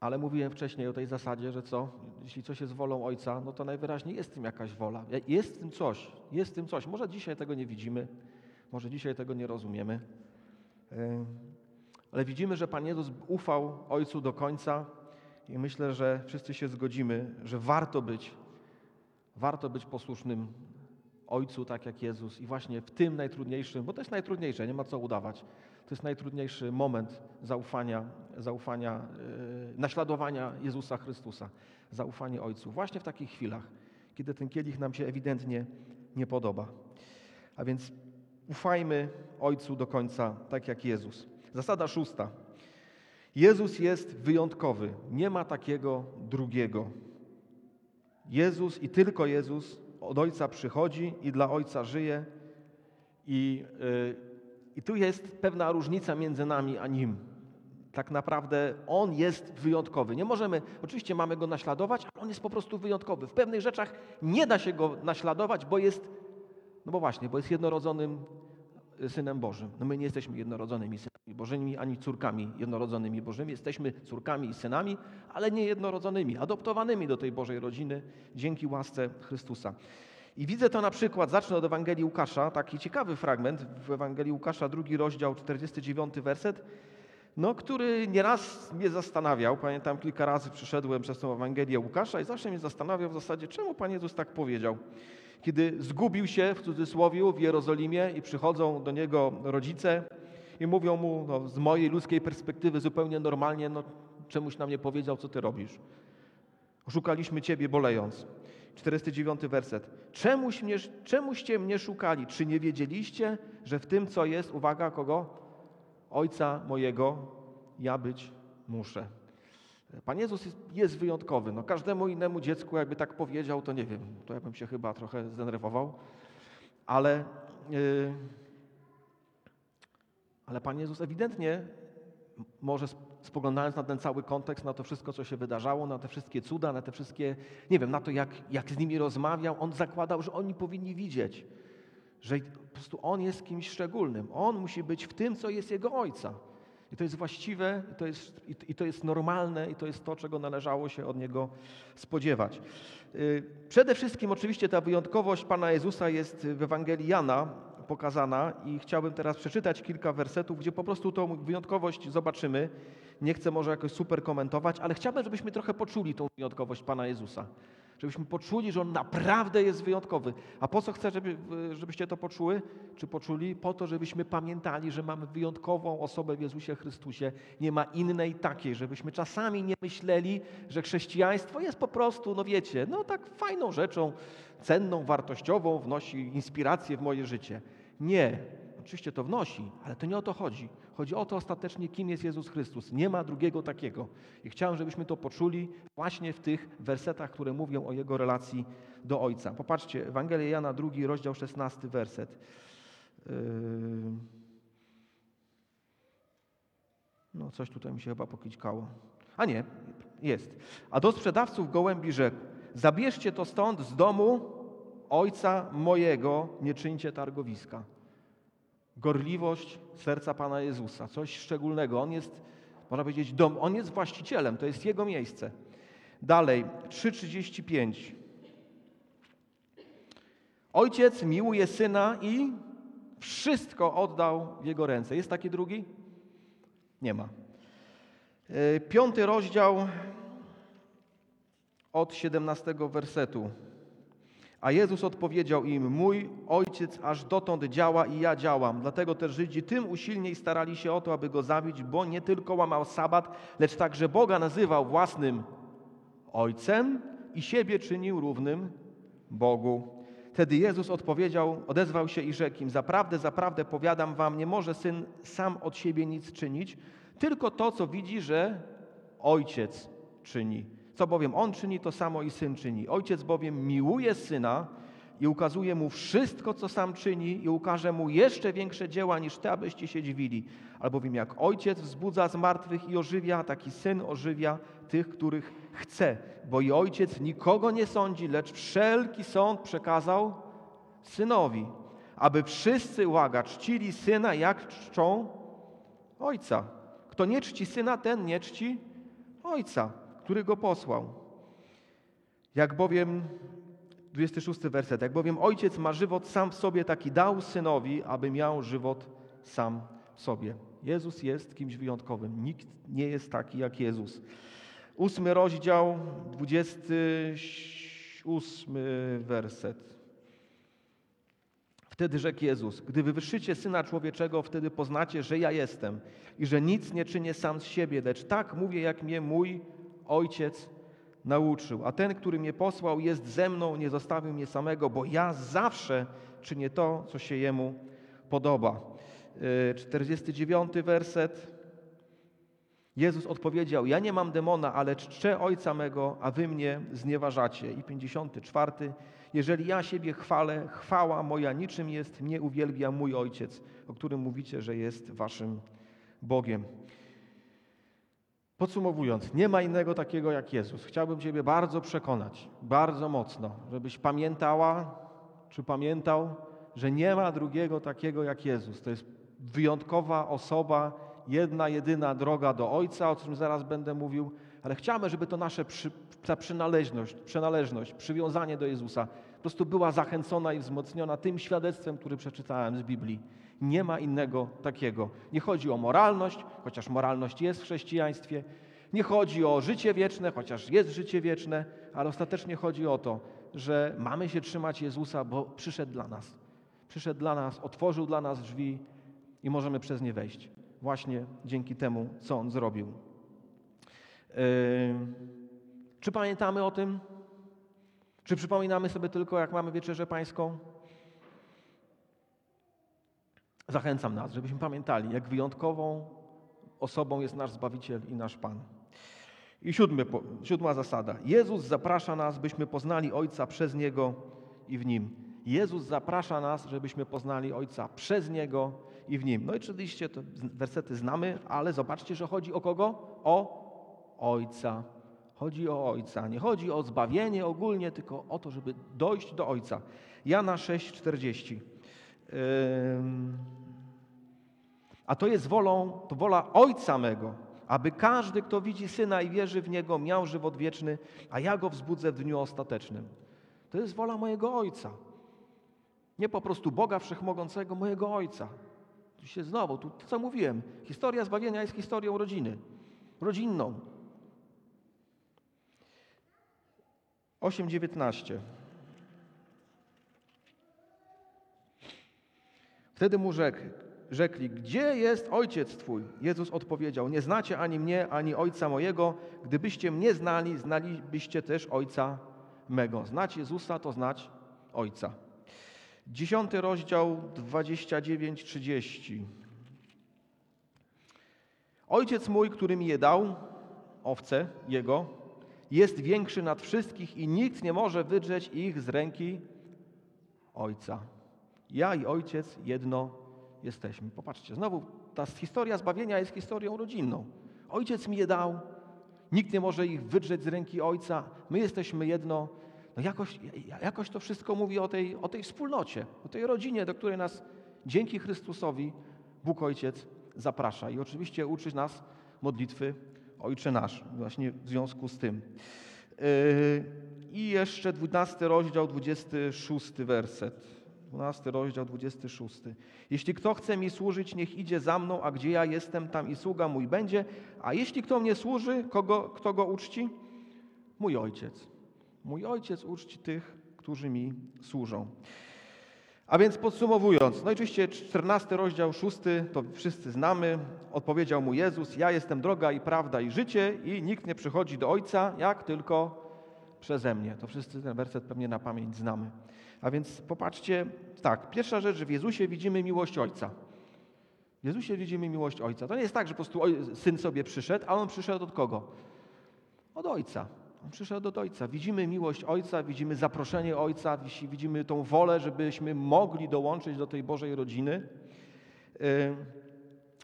A: Ale mówiłem wcześniej o tej zasadzie, że co? Jeśli coś jest wolą Ojca, no to najwyraźniej jest w tym jakaś wola. Jest w tym coś, jest w tym coś. Może dzisiaj tego nie widzimy, może dzisiaj tego nie rozumiemy. Ale widzimy, że Pan Jezus ufał Ojcu do końca i myślę, że wszyscy się zgodzimy, że warto być, warto być posłusznym Ojcu, tak jak Jezus. I właśnie w tym najtrudniejszym, bo to jest najtrudniejsze, nie ma co udawać. To jest najtrudniejszy moment zaufania, zaufania, yy, naśladowania Jezusa Chrystusa, zaufanie Ojcu. Właśnie w takich chwilach, kiedy ten kielich nam się ewidentnie nie podoba. A więc ufajmy Ojcu do końca, tak jak Jezus. Zasada szósta. Jezus jest wyjątkowy. Nie ma takiego drugiego. Jezus i tylko Jezus od Ojca przychodzi i dla Ojca żyje. I, yy, I tu jest pewna różnica między nami a Nim. Tak naprawdę On jest wyjątkowy. Nie możemy, oczywiście mamy Go naśladować, ale On jest po prostu wyjątkowy. W pewnych rzeczach nie da się Go naśladować, bo jest, no bo właśnie, bo jest jednorodzonym Synem Bożym. No my nie jesteśmy jednorodzonymi synami Bożymi, ani córkami jednorodzonymi Bożymi. Jesteśmy córkami i synami, ale nie jednorodzonymi, adoptowanymi do tej Bożej rodziny dzięki łasce Chrystusa. I widzę to na przykład, zacznę od Ewangelii Łukasza, taki ciekawy fragment w Ewangelii Łukasza, drugi rozdział, 49 werset, no, który nieraz mnie zastanawiał. Pamiętam, kilka razy przyszedłem przez tę Ewangelię Łukasza i zawsze mnie zastanawiał w zasadzie, czemu Pan Jezus tak powiedział kiedy zgubił się w cudzysłowie w Jerozolimie i przychodzą do niego rodzice i mówią mu no, z mojej ludzkiej perspektywy zupełnie normalnie, no czemuś nam nie powiedział, co ty robisz. Szukaliśmy ciebie bolejąc. 49 werset. Czemuś mnie, czemuście mnie szukali? Czy nie wiedzieliście, że w tym, co jest, uwaga, kogo? Ojca mojego, ja być muszę. Pan Jezus jest, jest, wyjątkowy. No, każdemu innemu dziecku, jakby tak powiedział, to nie wiem, to ja bym się chyba trochę zdenerwował, ale, yy, ale Pan Jezus ewidentnie może spoglądając na ten cały kontekst, na to wszystko, co się wydarzało, na te wszystkie cuda, na te wszystkie, nie wiem, na to, jak, jak z nimi rozmawiał, on zakładał, że oni powinni widzieć, że po prostu on jest kimś szczególnym. On musi być w tym, co jest jego ojca. I to jest właściwe, i to jest, i to jest normalne, i to jest to, czego należało się od Niego spodziewać. Y, przede wszystkim oczywiście ta wyjątkowość Pana Jezusa jest w Ewangelii Jana pokazana i chciałbym teraz przeczytać kilka wersetów, gdzie po prostu tą wyjątkowość zobaczymy. Nie chcę może jakoś super komentować, ale chciałbym, żebyśmy trochę poczuli tą wyjątkowość Pana Jezusa żebyśmy poczuli, że On naprawdę jest wyjątkowy. A po co chcę, żeby, żebyście to poczuły? Czy poczuli? Po to, żebyśmy pamiętali, że mamy wyjątkową osobę w Jezusie Chrystusie. Nie ma innej takiej, żebyśmy czasami nie myśleli, że chrześcijaństwo jest po prostu, no wiecie, no tak fajną rzeczą, cenną, wartościową, wnosi inspirację w moje życie. Nie. Oczywiście to wnosi, ale to nie o to chodzi. Chodzi o to ostatecznie, kim jest Jezus Chrystus. Nie ma drugiego takiego. I chciałem, żebyśmy to poczuli właśnie w tych wersetach, które mówią o Jego relacji do Ojca. Popatrzcie, Ewangelia Jana, drugi rozdział, szesnasty werset. Yy... No, coś tutaj mi się chyba pokićkało. A nie, jest. A do sprzedawców gołębi rzekł, zabierzcie to stąd z domu ojca mojego, nie czyńcie targowiska. Gorliwość serca Pana Jezusa, coś szczególnego. On jest, można powiedzieć, dom, on jest właścicielem, to jest jego miejsce. Dalej, 3,35. Ojciec miłuje syna i wszystko oddał w jego ręce. Jest taki drugi? Nie ma. E, piąty rozdział od 17 wersetu. A Jezus odpowiedział im: Mój ojciec aż dotąd działa i ja działam. Dlatego też Żydzi tym usilniej starali się o to, aby go zabić, bo nie tylko łamał sabat, lecz także Boga nazywał własnym ojcem i siebie czynił równym Bogu. Wtedy Jezus odpowiedział, odezwał się i rzekł im: Zaprawdę, zaprawdę powiadam wam, nie może syn sam od siebie nic czynić, tylko to, co widzi, że ojciec czyni. Co bowiem on czyni, to samo i syn czyni. Ojciec bowiem miłuje syna i ukazuje mu wszystko, co sam czyni, i ukaże mu jeszcze większe dzieła niż te, abyście się dziwili. Albowiem jak ojciec wzbudza z martwych i ożywia, taki syn ożywia tych, których chce. Bo i ojciec nikogo nie sądzi, lecz wszelki sąd przekazał synowi, aby wszyscy, uwaga, czcili syna, jak czczą ojca. Kto nie czci syna, ten nie czci ojca, który go posłał. Jak bowiem 26 werset. Jak bowiem ojciec ma żywot sam w sobie, taki dał synowi, aby miał żywot sam w sobie. Jezus jest kimś wyjątkowym. Nikt nie jest taki jak Jezus. Ósmy rozdział, 28 werset. Wtedy rzekł Jezus: Gdy wywyższycie syna człowieczego, wtedy poznacie, że ja jestem i że nic nie czynię sam z siebie, lecz tak mówię, jak mnie mój ojciec nauczył. A ten, który mnie posłał, jest ze mną, nie zostawił mnie samego, bo ja zawsze czynię to, co się jemu podoba. 49 y, werset. Jezus odpowiedział: Ja nie mam demona, ale czczę ojca mego, a wy mnie znieważacie. I 54. Jeżeli ja siebie chwalę, chwała moja niczym jest, mnie uwielbia mój ojciec, o którym mówicie, że jest waszym Bogiem. Podsumowując, nie ma innego takiego jak Jezus. Chciałbym Ciebie bardzo przekonać, bardzo mocno, żebyś pamiętała, czy pamiętał, że nie ma drugiego takiego jak Jezus. To jest wyjątkowa osoba, jedna, jedyna droga do Ojca, o czym zaraz będę mówił, ale chciałbym, żeby to nasza przy, ta przynależność, przynależność, przywiązanie do Jezusa po prostu była zachęcona i wzmocniona tym świadectwem, który przeczytałem z Biblii. Nie ma innego takiego. Nie chodzi o moralność, chociaż moralność jest w chrześcijaństwie. Nie chodzi o życie wieczne, chociaż jest życie wieczne, ale ostatecznie chodzi o to, że mamy się trzymać Jezusa, bo przyszedł dla nas. Przyszedł dla nas, otworzył dla nas drzwi i możemy przez nie wejść. Właśnie dzięki temu, co On zrobił. Yy, czy pamiętamy o tym? Czy przypominamy sobie tylko, jak mamy wieczerzę pańską? Zachęcam nas, żebyśmy pamiętali, jak wyjątkową osobą jest nasz Zbawiciel i nasz Pan. I siódmy, siódma zasada. Jezus zaprasza nas, byśmy poznali Ojca przez Niego i w Nim. Jezus zaprasza nas, żebyśmy poznali Ojca przez Niego i w Nim. No i oczywiście te wersety znamy, ale zobaczcie, że chodzi o kogo? O Ojca. Chodzi o Ojca. Nie chodzi o zbawienie ogólnie, tylko o to, żeby dojść do Ojca. Jana 6,40. A to jest wolą, to wola Ojca mego, aby każdy, kto widzi Syna i wierzy w Niego, miał żywot wieczny, a ja go wzbudzę w dniu ostatecznym. To jest wola mojego Ojca. Nie po prostu Boga Wszechmogącego, mojego Ojca. Tu się znowu, tu co mówiłem, historia zbawienia jest historią rodziny, rodzinną. 8:19. Wtedy mu rzekł, rzekli, gdzie jest ojciec twój? Jezus odpowiedział, nie znacie ani mnie, ani ojca mojego. Gdybyście mnie znali, znalibyście też ojca mego. Znać Jezusa to znać ojca. Dziesiąty rozdział 29-30. Ojciec mój, który mi je dał, owce jego, jest większy nad wszystkich i nikt nie może wydrzeć ich z ręki Ojca. Ja i Ojciec jedno jesteśmy. Popatrzcie, znowu ta historia zbawienia jest historią rodzinną. Ojciec mi je dał, nikt nie może ich wydrzeć z ręki Ojca, my jesteśmy jedno. No jakoś, jakoś to wszystko mówi o tej, o tej wspólnocie, o tej rodzinie, do której nas dzięki Chrystusowi Bóg Ojciec zaprasza. I oczywiście uczy nas modlitwy Ojcze Nasz, właśnie w związku z tym. Yy, I jeszcze 12 rozdział, 26 werset. 12 rozdział, 26. Jeśli kto chce mi służyć, niech idzie za mną, a gdzie ja jestem, tam i sługa mój będzie. A jeśli kto mnie służy, kogo, kto go uczci? Mój ojciec. Mój ojciec uczci tych, którzy mi służą. A więc podsumowując, no oczywiście 14 rozdział, 6, to wszyscy znamy. Odpowiedział mu Jezus: Ja jestem droga i prawda i życie, i nikt nie przychodzi do Ojca, jak tylko przeze mnie. To wszyscy ten werset pewnie na pamięć znamy. A więc popatrzcie, tak, pierwsza rzecz, że w Jezusie widzimy miłość Ojca. W Jezusie widzimy miłość Ojca. To nie jest tak, że po prostu syn sobie przyszedł, a on przyszedł od kogo? Od Ojca. On przyszedł od Ojca. Widzimy miłość Ojca, widzimy zaproszenie Ojca, widzimy tą wolę, żebyśmy mogli dołączyć do tej Bożej rodziny. Y,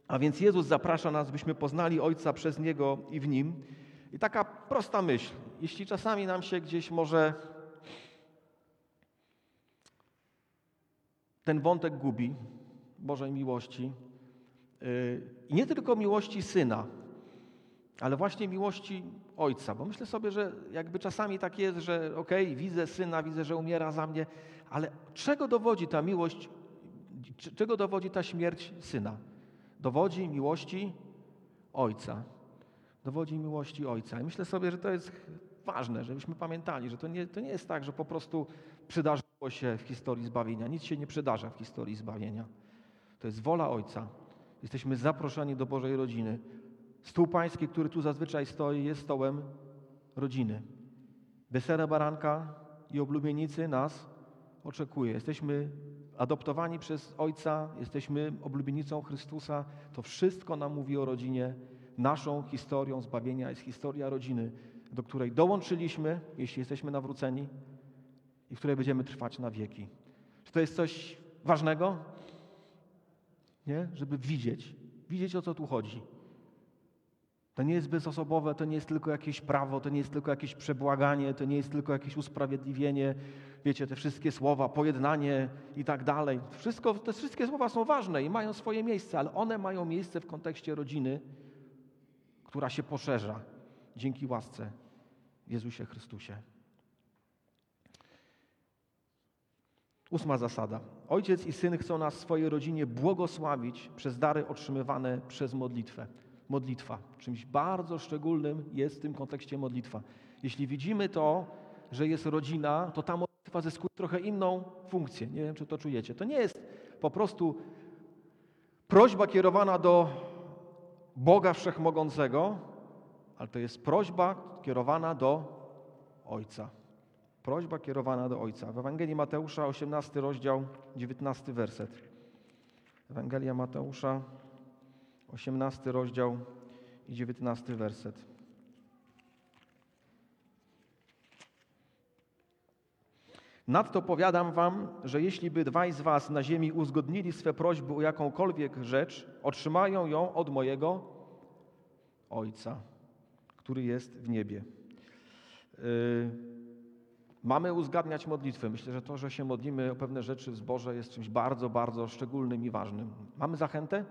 A: a więc Jezus zaprasza nas, byśmy poznali Ojca przez Niego i w Nim. I taka prosta myśl. Jeśli czasami nam się gdzieś może ten wątek gubi Bożej miłości, y, i nie tylko miłości Syna, ale właśnie miłości Ojca. Bo myślę sobie, że jakby czasami tak jest, że okej, okay, widzę Syna, widzę, że umiera za mnie, ale czego dowodzi ta miłość, czego dowodzi ta śmierć Syna? Dowodzi miłości Ojca. Dowodzi miłości Ojca. I myślę sobie, że to jest ważne, żebyśmy pamiętali, że to nie, to nie jest tak, że po prostu przydarzyło się w historii zbawienia. Nic się nie przydarza w historii zbawienia. To jest wola Ojca. Jesteśmy zaproszeni do Bożej rodziny. Stół pański, który tu zazwyczaj stoi, jest stołem rodziny. Wesele baranka i oblubienicy nas oczekuje. Jesteśmy adoptowani przez Ojca, jesteśmy oblubienicą Chrystusa. To wszystko nam mówi o rodzinie. Naszą historią zbawienia jest historia rodziny, do której dołączyliśmy, jeśli jesteśmy nawróceni i w której będziemy trwać na wieki. Czy to jest coś ważnego? Nie? Żeby widzieć, widzieć o co tu chodzi. To nie jest bezosobowe, to nie jest tylko jakieś prawo, to nie jest tylko jakieś przebłaganie, to nie jest tylko jakieś usprawiedliwienie. Wiecie, te wszystkie słowa, pojednanie i tak dalej. Wszystko, te wszystkie słowa są ważne i mają swoje miejsce, ale one mają miejsce w kontekście rodziny, która się poszerza dzięki łasce w Jezusie Chrystusie. Ósma zasada. Ojciec i syn chcą nas swojej rodzinie błogosławić przez dary otrzymywane przez modlitwę. Modlitwa. Czymś bardzo szczególnym jest w tym kontekście modlitwa. Jeśli widzimy to, że jest rodzina, to ta modlitwa zyskuje trochę inną funkcję. Nie wiem, czy to czujecie. To nie jest po prostu prośba kierowana do Boga Wszechmogącego, ale to jest prośba kierowana do Ojca. Prośba kierowana do Ojca. W Ewangelii Mateusza, 18 rozdział, 19 werset. Ewangelia Mateusza, 18 rozdział i 19 werset. Nadto powiadam wam, że jeśli by dwaj z was na ziemi uzgodnili swe prośby o jakąkolwiek rzecz, otrzymają ją od mojego Ojca, który jest w niebie. Yy Mamy uzgadniać modlitwę. Myślę, że to, że się modlimy o pewne rzeczy w zborze jest czymś bardzo, bardzo szczególnym i ważnym. Mamy zachętę?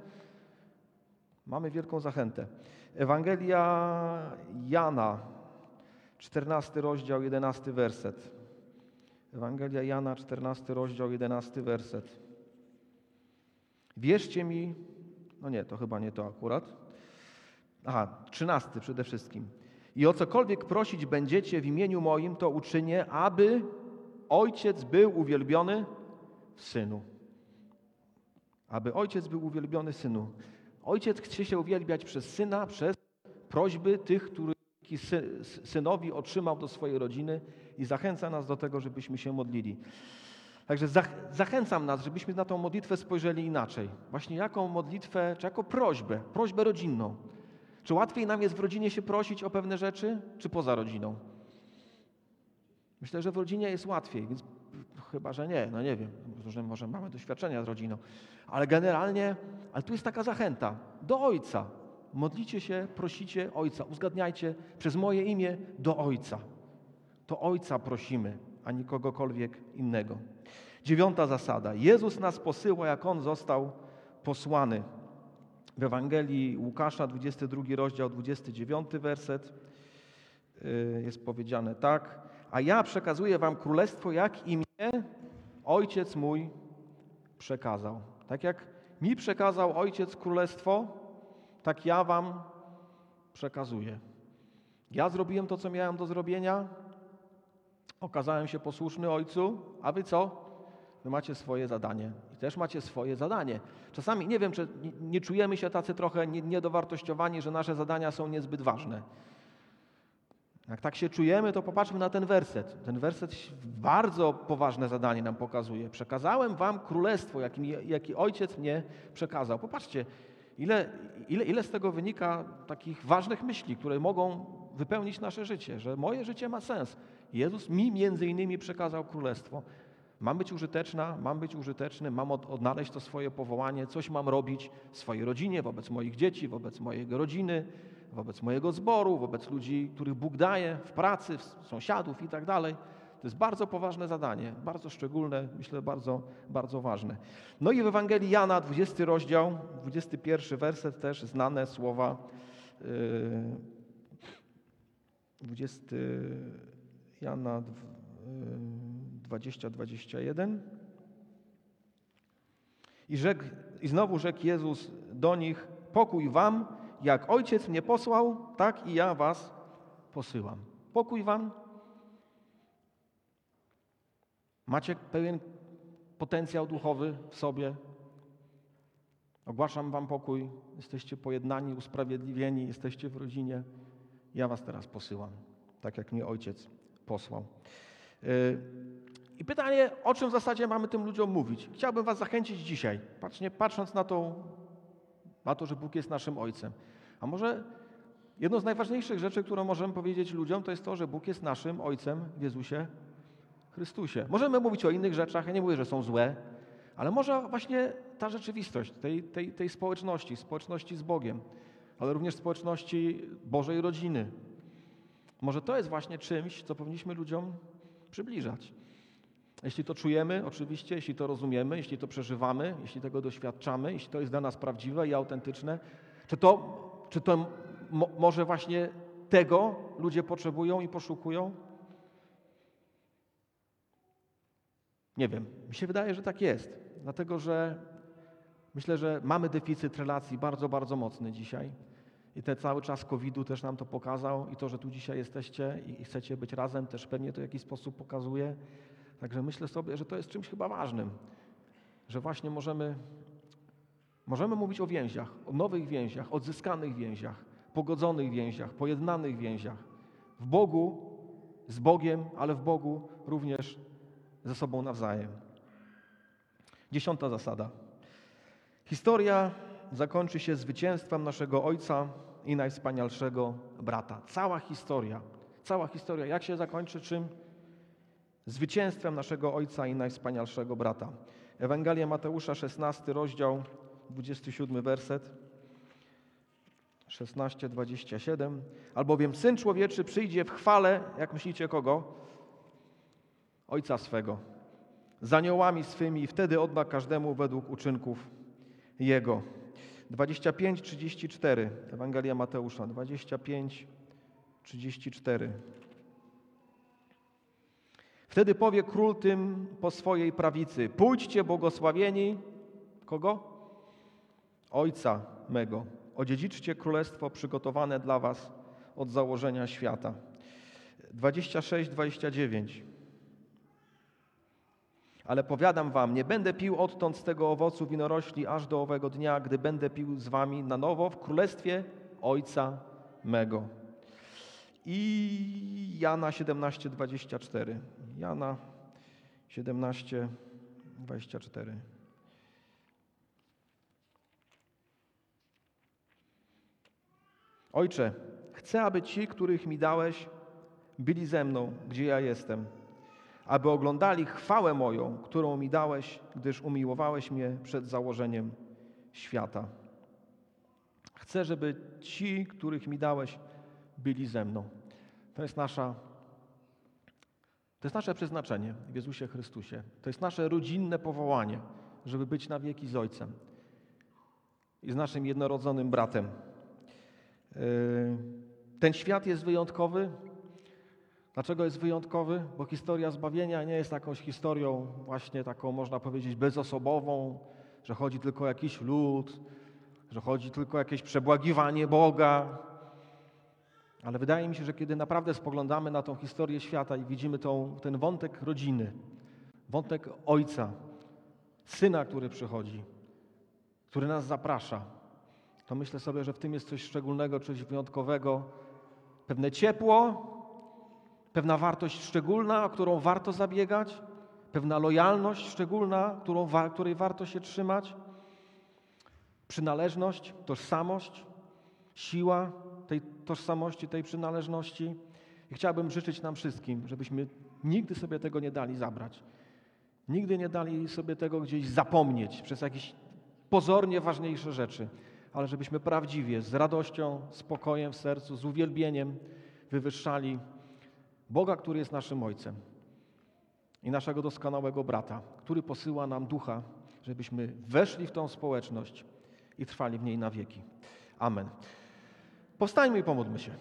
A: Mamy wielką zachętę. Ewangelia Jana, 14 rozdział, 11 werset. Ewangelia Jana, 14 rozdział, 11 werset. Wierzcie mi, no nie, to chyba nie to akurat. Aha, 13 przede wszystkim. I o cokolwiek prosić będziecie w imieniu moim, to uczynię, aby Ojciec był uwielbiony w Synu. Aby Ojciec był uwielbiony Synu. Ojciec chce się uwielbiać przez Syna, przez prośby tych, których Synowi otrzymał do swojej rodziny i zachęca nas do tego, żebyśmy się modlili. Także zachęcam nas, żebyśmy na tą modlitwę spojrzeli inaczej. Właśnie jaką modlitwę, czy jako prośbę, prośbę rodzinną. Czy łatwiej nam jest w rodzinie się prosić o pewne rzeczy, czy poza rodziną? Myślę, że w rodzinie jest łatwiej, więc chyba, że nie, no nie wiem. może mamy doświadczenia z rodziną, ale generalnie, ale tu jest taka zachęta do Ojca. Modlicie się, prosicie Ojca, uzgadniajcie przez moje imię do Ojca. To Ojca prosimy, a nie kogokolwiek innego. Dziewiąta zasada. Jezus nas posyła, jak On został posłany. W Ewangelii Łukasza, 22 rozdział, 29 werset y, jest powiedziane tak. A ja przekazuję wam królestwo, jak i mnie ojciec mój przekazał. Tak jak mi przekazał ojciec królestwo, tak ja wam przekazuję. Ja zrobiłem to, co miałem do zrobienia, okazałem się posłuszny ojcu, a wy co? Wy macie swoje zadanie i też macie swoje zadanie. Czasami nie wiem, czy nie czujemy się tacy trochę niedowartościowani, że nasze zadania są niezbyt ważne. Jak tak się czujemy, to popatrzmy na ten werset. Ten werset bardzo poważne zadanie nam pokazuje. Przekazałem wam królestwo, jakim, jaki ojciec mnie przekazał. Popatrzcie, ile, ile, ile z tego wynika takich ważnych myśli, które mogą wypełnić nasze życie, że moje życie ma sens. Jezus mi między innymi przekazał królestwo. Mam być użyteczna, mam być użyteczny, mam od, odnaleźć to swoje powołanie, coś mam robić w swojej rodzinie, wobec moich dzieci, wobec mojej rodziny, wobec mojego zboru, wobec ludzi, których Bóg daje w pracy, w sąsiadów i tak dalej. To jest bardzo poważne zadanie, bardzo szczególne, myślę bardzo, bardzo ważne. No i w Ewangelii Jana, 20 rozdział, 21 werset też, znane słowa, 20 yy, Jana 20-21. I, I znowu rzekł Jezus do nich, pokój wam, jak Ojciec mnie posłał, tak i ja was posyłam. Pokój wam. Macie pewien potencjał duchowy w sobie. Ogłaszam wam pokój. Jesteście pojednani, usprawiedliwieni, jesteście w rodzinie. Ja was teraz posyłam, tak jak mnie Ojciec posłał. Yy, I pytanie, o czym w zasadzie mamy tym ludziom mówić? Chciałbym was zachęcić dzisiaj, patrząc na to, na to, że Bóg jest naszym Ojcem. A może jedną z najważniejszych rzeczy, którą możemy powiedzieć ludziom, to jest to, że Bóg jest naszym Ojcem w Jezusie Chrystusie. Możemy mówić o innych rzeczach, ja nie mówię, że są złe, ale może właśnie ta rzeczywistość tej, tej, tej społeczności, społeczności z Bogiem, ale również społeczności Bożej rodziny. Może to jest właśnie czymś, co powinniśmy ludziom przybliżać. Jeśli to czujemy, oczywiście, jeśli to rozumiemy, jeśli to przeżywamy, jeśli tego doświadczamy, jeśli to jest dla nas prawdziwe i autentyczne, czy to czy to mo może właśnie tego ludzie potrzebują i poszukują? Nie wiem. Mi się wydaje, że tak jest. Dlatego, że myślę, że mamy deficyt relacji bardzo, bardzo mocny dzisiaj. I ten cały czas COVID-u też nam to pokazał i to, że tu dzisiaj jesteście i chcecie być razem, też pewnie to w jakiś sposób pokazuje. Także myślę sobie, że to jest czymś chyba ważnym, że właśnie możemy Możemy mówić o więziach, o nowych więziach, odzyskanych więziach, pogodzonych więziach, pojednanych więziach. W Bogu, z Bogiem, ale w Bogu również ze sobą nawzajem. Dziesiąta zasada. Historia zakończy się zwycięstwem naszego Ojca i najwspanialszego brata. Cała historia, cała historia, jak się zakończy czym? Zwycięstwem naszego Ojca i najwspanialszego brata. Ewangelia Mateusza, 16 rozdział, 27 werset, 16, 27. Albowiem Syn Człowieczy przyjdzie w chwale, jak myślicie kogo? Ojca swego, z aniołami swymi i wtedy odda każdemu według uczynków Jego. 25, 34, Ewangelia Mateusza, 25, 34. Wtedy powie król tym po swojej prawicy: Pójdźcie, błogosławieni. Kogo? Ojca mego, odziedziczcie królestwo przygotowane dla was od założenia świata. 26-29. Ale powiadam wam, nie będę pił odtąd z tego owocu winorośli aż do owego dnia, gdy będę pił z wami na nowo w królestwie Ojca mego. I Jana 17:24. Jana 17:24. Ojcze, chcę, aby ci, których mi dałeś, byli ze mną, gdzie ja jestem, aby oglądali chwałę moją, którą mi dałeś, gdyż umiłowałeś mnie przed założeniem świata. Chcę, żeby ci, których mi dałeś, byli ze mną. To jest nasza to jest nasze przeznaczenie w Jezusie Chrystusie. To jest nasze rodzinne powołanie, żeby być na wieki z Ojcem i z naszym jednorodzonym bratem. Yy, ten świat jest wyjątkowy. Dlaczego jest wyjątkowy? Bo historia zbawienia nie jest jakąś historią właśnie taką, można powiedzieć, bezosobową, że chodzi tylko o jakiś lud, że chodzi tylko o jakieś przebłagiwanie Boga. Ale wydaje mi się, że kiedy naprawdę spoglądamy na tą historię świata i widzimy tą, ten wątek rodziny, wątek ojca, syna, który przychodzi, który nas zaprasza, to myślę sobie, że w tym jest coś szczególnego, coś wyjątkowego, pewne ciepło, pewna wartość szczególna, o którą warto zabiegać, pewna lojalność szczególna, którą, której warto się trzymać, przynależność, tożsamość, siła tożsamości, tej przynależności. I chciałbym życzyć nam wszystkim, żebyśmy nigdy sobie tego nie dali zabrać. Nigdy nie dali sobie tego gdzieś zapomnieć przez jakieś pozornie ważniejsze rzeczy, ale żebyśmy prawdziwie, z radością, spokojem w sercu, z uwielbieniem wywyższali Boga, który jest naszym Ojcem i naszego doskonałego brata, który posyła nam ducha, żebyśmy weszli w tą społeczność i trwali w niej na wieki. Amen. Powstańmy i pomódlmy się.